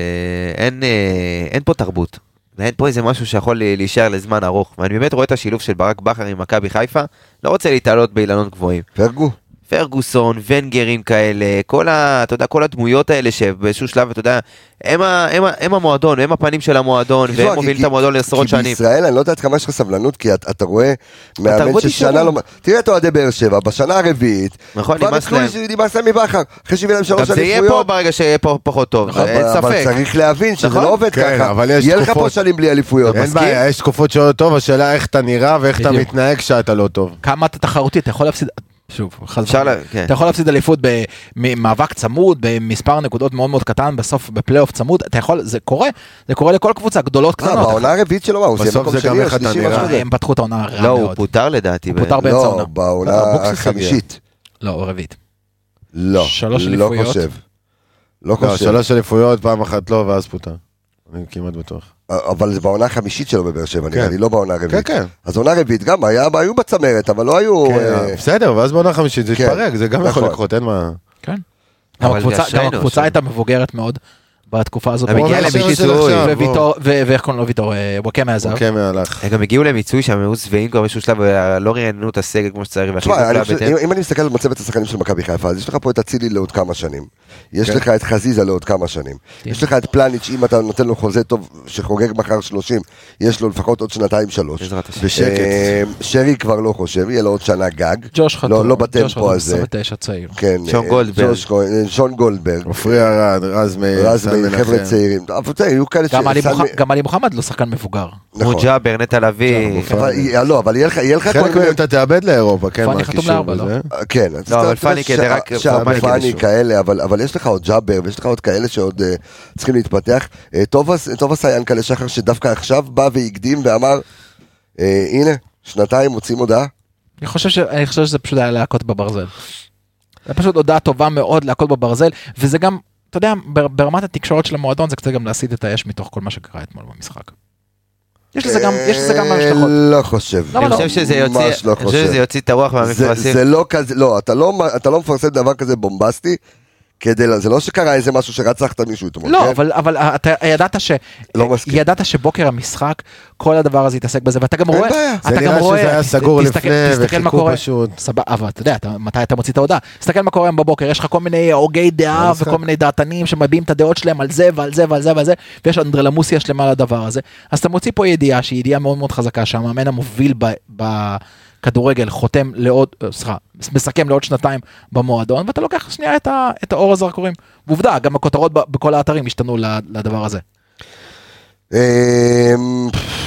אין, אה, אין פה תרבות. ואין פה איזה משהו שיכול להישאר לזמן ארוך. ואני באמת רואה את השילוב של ברק בכר עם מכבי חיפה, לא רוצה להתעלות באילנות גבוהים. פרגו? פרגוסון, ונגרים כאלה, כל, ה, אתה יודע, כל הדמויות האלה שבאיזשהו שלב, אתה יודע, הם, ה, הם, ה, הם המועדון, הם הפנים של המועדון, והם כי- מובילים כי- את המועדון לעשרות כי שנים. בישראל אני לא יודע עד כמה יש לך סבלנות, כי אתה- אתה רואה מאמן ששנה. לא... תראה את אוהדי באר שבע, בשנה הרביעית, נכון, כבר נמאס להם. ש- נמאס להם מבכר, אחרי שהביא להם גם שלוש זה יהיה פה אליפויות. ברגע שיהיה פה פחות טוב, אבל- אין אבל ספק. צריך להבין שזה נכון? לא עובד כן, ככה. אבל יש יהיה לך פה. שנים בלי אליפויות. אין? בעיה, יש תקופות שעוד טוב, השאלה איך אתה נראה ואיך אתה. מתנהג כשאתה לא טוב. כמה אתה תחרותי, אתה יכול להפסיד, שוב, חס אפשר וחלילה. לה- כן. אתה יכול להפסיד אליפות במאבק צמוד, במספר נקודות מאוד מאוד קטן, בסוף בפלייאוף צמוד, אתה יכול, זה קורה, זה קורה לכל קבוצה, גדולות אה, קטנות. בעונה הרביעית שלו, הוא סיים מקום זה גם שני או שלישי? הם פתחו את העונה רע לא, הוא מאוד. פוטר לדעתי. הוא פוטר באמצע לא, העונה. בעונה אבוקסיס החמישית. לא, רביעית. לא, שלוש לא. חושב. לא לא, חושב. שלוש אליפויות, פעם אחת לא, ואז פוטר. אני כמעט בטוח. אבל זה בעונה החמישית שלו בבאר שבע, נראה כן. לי, לא בעונה הרביעית. כן, כן. אז עונה רביעית גם, היה- היו בצמרת, אבל לא היו... כן, אה, בסדר, ואז בעונה חמישית זה כן. התפרק, זה גם יכול נכון. לקרות, אין מה... כן. גם אבל הקבוצה- אשרינו, גם הקבוצה אשרינו. הייתה מבוגרת מאוד בתקופה הזאת. הם נעשה למיצוי, ואיך קוראים לו ויטור, אה, וואקמה עזב. אוקיי, מהלך. הם גם הגיעו למיצוי שם, הם היו שבעים כבר באיזשהו שלב, ולא רעננו את הסגל כמו שצריך, לא. אם אני מסתכל על מצבת השחקנים של מכבי חיפה, אז יש לך פה את אצילי לעוד כמה שנים. יש כן. לך את חזיזה לעוד כמה שנים. יש לך את פלניץ', אם אתה נותן לו חוזה טוב, שחוגג מחר 30, יש לו לפחות עוד שנתיים שלוש. בשקט. אה, שרי כבר לא חושב, יהיה לו עוד שנה גג. ג'וש חתום. לא- לא ג'וש בטמפו חתום, הזה. 29 צעיר. כן. שון אה, גולדברג. ג'וש אה, שון גולדברג. רז חבר'ה. צעירים. אבל אתה יודע, היו כאלה גם עלי גם מוחמד לא שחקן מבוגר. נכון. מוג'אבר, נטע לביא. אבל לא, אבל יהיה לך חלק. מהם אתה תאבד לאירופה, כן, פאני מה חתום הקישור לארבע, לא? וזה. כן, לא, אבל פאני כדי שה- רק שהוא- כאלה, אבל יש לך עוד ג'אבר ויש לך עוד כאלה שעוד אה, צריכים להתפתח. אה, טובס טובס היה ינקלה שחר שדווקא עכשיו בא והקדים ואמר, אה, הנה, שנתיים מוצאים הודעה. אני חושב ש- אני חושב שזה פשוט היה להכות בברזל. זה פשוט הודעה טובה מאוד להכות בברזל, וזה גם, אתה יודע, בר- ברמת התקשורת של המועדון זה קצת גם להסיט את האש מתוך כל מה שקרה אתמול במשחק. יש לזה גם, יש לזה גם אה, השלכות. לא חושב. למה אני לא? חושב שזה יוציא, לא אני חושב שזה. יוציא את הרוח זה, מהמפרשים. זה לא כזה, לא, אתה לא, אתה לא מפרסם דבר כזה בומבסטי, כדי, זה לא שקרה איזה משהו שרצחת מישהו אתמול, לא, כן? אבל, אבל אתה ידעת ש... לא מסכים. ידעת שבוקר המשחק, כל הדבר הזה יתעסק בזה, ואתה גם אין רואה... בעיה. אתה זה גם נראה רואה- שזה היה סגור תסתכל- לפני, תסתכל מה וחיכו קורה. פשוט. סבבה, אבל אתה יודע, אתה- מתי אתה מוציא את ההודעה? תסתכל מה קורה היום בבוקר, יש לך כל מיני הוגי דעה. וכל מיני דעתנים שמביעים את הדעות שלהם על זה ועל זה ועל זה ועל זה, ויש אנדרלמוסיה שלמה לדבר הזה. אז אתה מוציא פה ידיעה שהיא ידיעה מאוד מאוד חזקה, שהמאמן המוביל ב- בכדורגל חותם לעוד, אה, סליחה, מסכם לעוד שנתיים במועדון, ואתה לוקח שנייה את ה- את האור הזרקורים. ועובדה, גם הכותרות בכל האתרים השתנו לדבר הזה. אמ,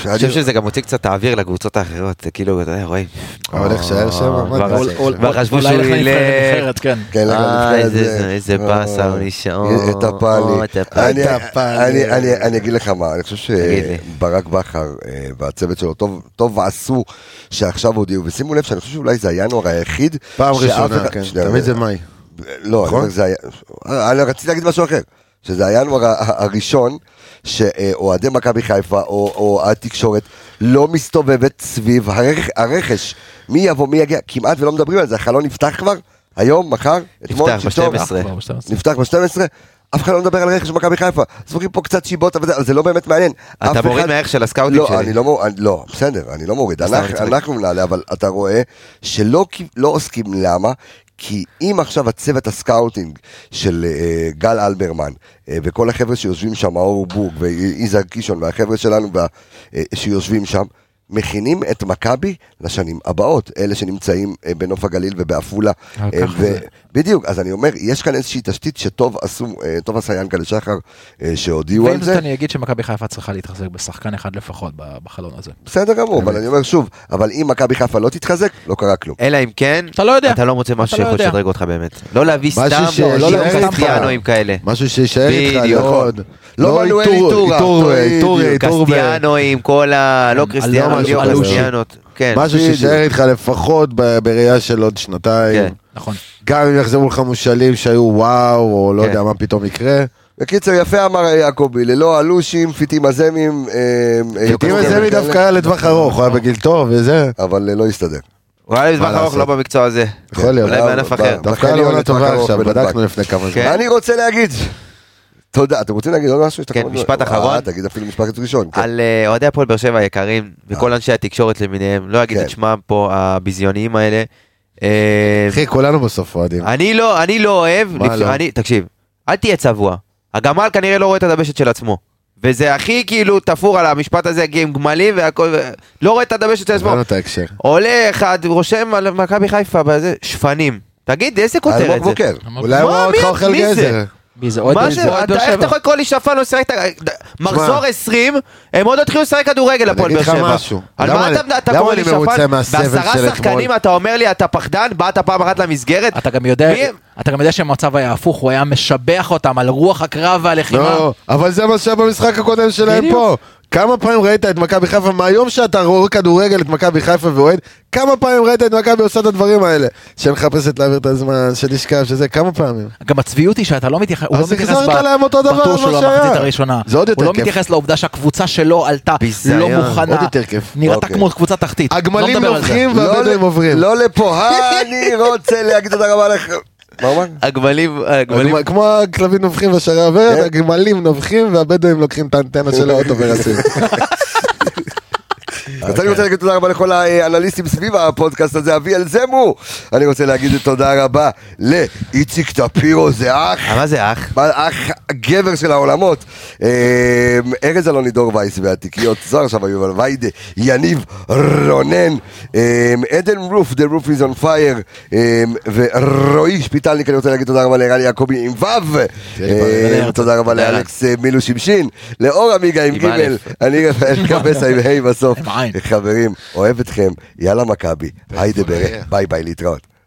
אני חושב שזה גם מוציא קצת האוויר לקבוצות האחרות, זה כאילו, אתה יודע, רואים. אבל איך שער שם, מה כבר- חשבו שהוא לך ילך. כן. כן, אה, איזה- זה- איזה אה, באסה הוא נשאר. את הפאלי. אני- אגיד לך מה, אני חושב. שברק בכר אה, והצוות שלו, טוב- עשו שעכשיו הודיעו, ושימו לב שאני חושב שאולי זה הינואר היחיד. פעם ראשונה, כן. תמיד זה מאי. לא, אני נכון? אומר, זה היה... אני רציתי להגיד משהו אחר. שזה הינואר הראשון שאוהדי מכבי חיפה או, או התקשורת לא מסתובבת סביב הרכ... הרכש. מי יבוא, מי יגיע, כמעט ולא מדברים על זה. החלון נפתח כבר? היום, מחר? אתמול, נפתח שלשום? ב-12. כבר ב-12. נפתח ב-12? אף אחד לא מדבר על רכש מכבי חיפה. זורקים פה קצת שמות, אבל זה- לא באמת מעניין. אתה מוריד אחד- מהערך של הסקאוטים לא, שלי. אני לא מוריד, אני- לא, בסדר, אני לא מוריד. אנחנו- מנהלי, אבל אתה רואה שלא לא עוסקים, למה? כי אם עכשיו הצוות הסקאוטינג של אה, גל אלברמן אה, וכל החבר'ה שיושבים שם, מאור בורג ויזהר קישון והחבר'ה שלנו וה- אה, שיושבים שם, מכינים את מכבי לשנים הבאות, אלה שנמצאים אה, בנוף הגליל ובעפולה. אה, ו-. בדיוק, אז אני אומר, יש כאן איזושהי תשתית שטוב עשו, אה, טוב עשה ינקלה שחר, שהודיעו ועם על זאת זה. אני אגיד שמכבי חיפה צריכה להתחזק בשחקן אחד לפחות בחלון הזה. בסדר גמור, אבל אני אומר שוב, אבל אם מכבי חיפה לא תתחזק, לא קרה כלום. אלא אם כן, אתה לא יודע. אתה לא מוצא משהו אתה לא שיכול יודע. לשדרג אותך באמת. לא להביא משהו סתם, ש- לא לא כאלה. משהו שיישאר איתך. לעוד. לא מנואל איתור- איטורה, איתור-. איתור- איתור כל ה... לא קריסטיאנו, משהו לא כזה. כן. משהו. שיישאר איתך לפחות בראייה של עוד שנתיים. כן. נכון. גם אם יחזרו לך מושאלים שהיו וואו, או לא כן. יודע מה פתאום יקרה. בקיצר, יפה אמר יעקבי, ללא אלושים, פיטים הזמים. אה, אה, פיטים כאלה, דווקא היה לטווח ארוך, הוא היה בגיל טוב וזה. אבל אה, לא הסתדר. הוא היה לטווח ארוך, לא? במקצוע הזה. יכול להיות. אולי בענף אחר. דווקא היה לו עונה לטווח טובה עכשיו, בנתב"ג. בדקנו לפני כמה זמן. כן. אני רוצה להגיד, תודה, אתם רוצים להגיד עוד משהו? כן, משפט אה, אחרון. תגיד אפילו משפט ראשון. כן. על אה, אוהדי הפועל באר שבע היקרים, וכל אנשי התקשורת למיניהם, לא אגיד כן. את שמם פה, הביזיוניים האלה. אה, אחי, כולנו בסוף אוהדים. אני לא, אני לא אוהב, לא? אני, תקשיב, אל תהיה צבוע. הגמל כנראה לא רואה את הדבשת של עצמו. וזה הכי כאילו תפור על המשפט הזה, הם גמלים והכל, לא רואה את הדבשת של עצמו. הבנו את ההקשר. עולה אחד, רושם על מכבי חיפה, שפנים. תגיד, איזה כותרת אלמוג זה? בוקר. אולי הוא ראה אותך אוכל? גזר. מי זה? אוהד מה. זה איך אתה. יכול לקרוא לי שפן לא שיחק... מחזור 20, הם עוד התחילו לשחק כדורגל הפועל אגיד באר לך שבע. משהו. על מה אני- אתה- קורא אני לי מרוצה שפן? מהסבל של בעשרה? שחקנים אתה אומר לי אתה פחדן? באת פעם אחת למסגרת? אתה גם יודע? אתה גם יודע שהמצב היה הפוך, הוא היה משבח אותם על רוח הקרב והלחימה. לא, אבל זה מה שהיה במשחק הקודם שלהם. פה. כמה פעמים ראית את מכבי חיפה, מהיום שאתה רואה כדורגל את מכבי חיפה ואוהד, כמה פעמים ראית את מכבי עושה את הדברים האלה? שמחפשת להעביר את הזמן, שנשכב, שזה, כמה פעמים? גם הצביעות היא שאתה לא מתייחס, הוא לא מתייחס בטור שלו שהיה. במחצית הראשונה. זה עוד יותר הוא לא כיף. מתייחס לעובדה שהקבוצה שלו עלתה. לא מוכנה, עוד יותר כיף. נראתה אוקיי. כמו קבוצה תחתית. הגמלים לא זה. נובחים לא והבדואים עוברים. לא לפה, אני רוצה להגיד תודה רבה לך. מה הוא אמר? הגמלים, הגמלים, הגמ- כמו הכלבים נובחים ושערי הוורד, כן. הגמלים נובחים והבדואים לוקחים את האנטנה של האוטו ורצים. אז אני רוצה להגיד תודה רבה לכל האנליסטים סביב הפודקאסט הזה, אביאל זמו. אני רוצה להגיד תודה רבה לאיציק טפירו, זה אח. אה, מה זה אח? אח גבר של העולמות. אה, ארז אלוני דור וייס והתיקיות, זוהר שם היו, אבל ויידה, יניב רונן, אה, עדן רוף, The Roof is on fire, אה, ורועי שפיטלניק, אני רוצה להגיד תודה רבה לערן יעקבי עם ו', אה, תודה רבה לאלכס אה, מילו שמשין, לאור עמיגה עם עם ג', א'. אני רפאל קבסה עם ה' בסוף. עם עין. חברים, אוהב אתכם, יאללה מכבי, היידה ביי ביי להתראות.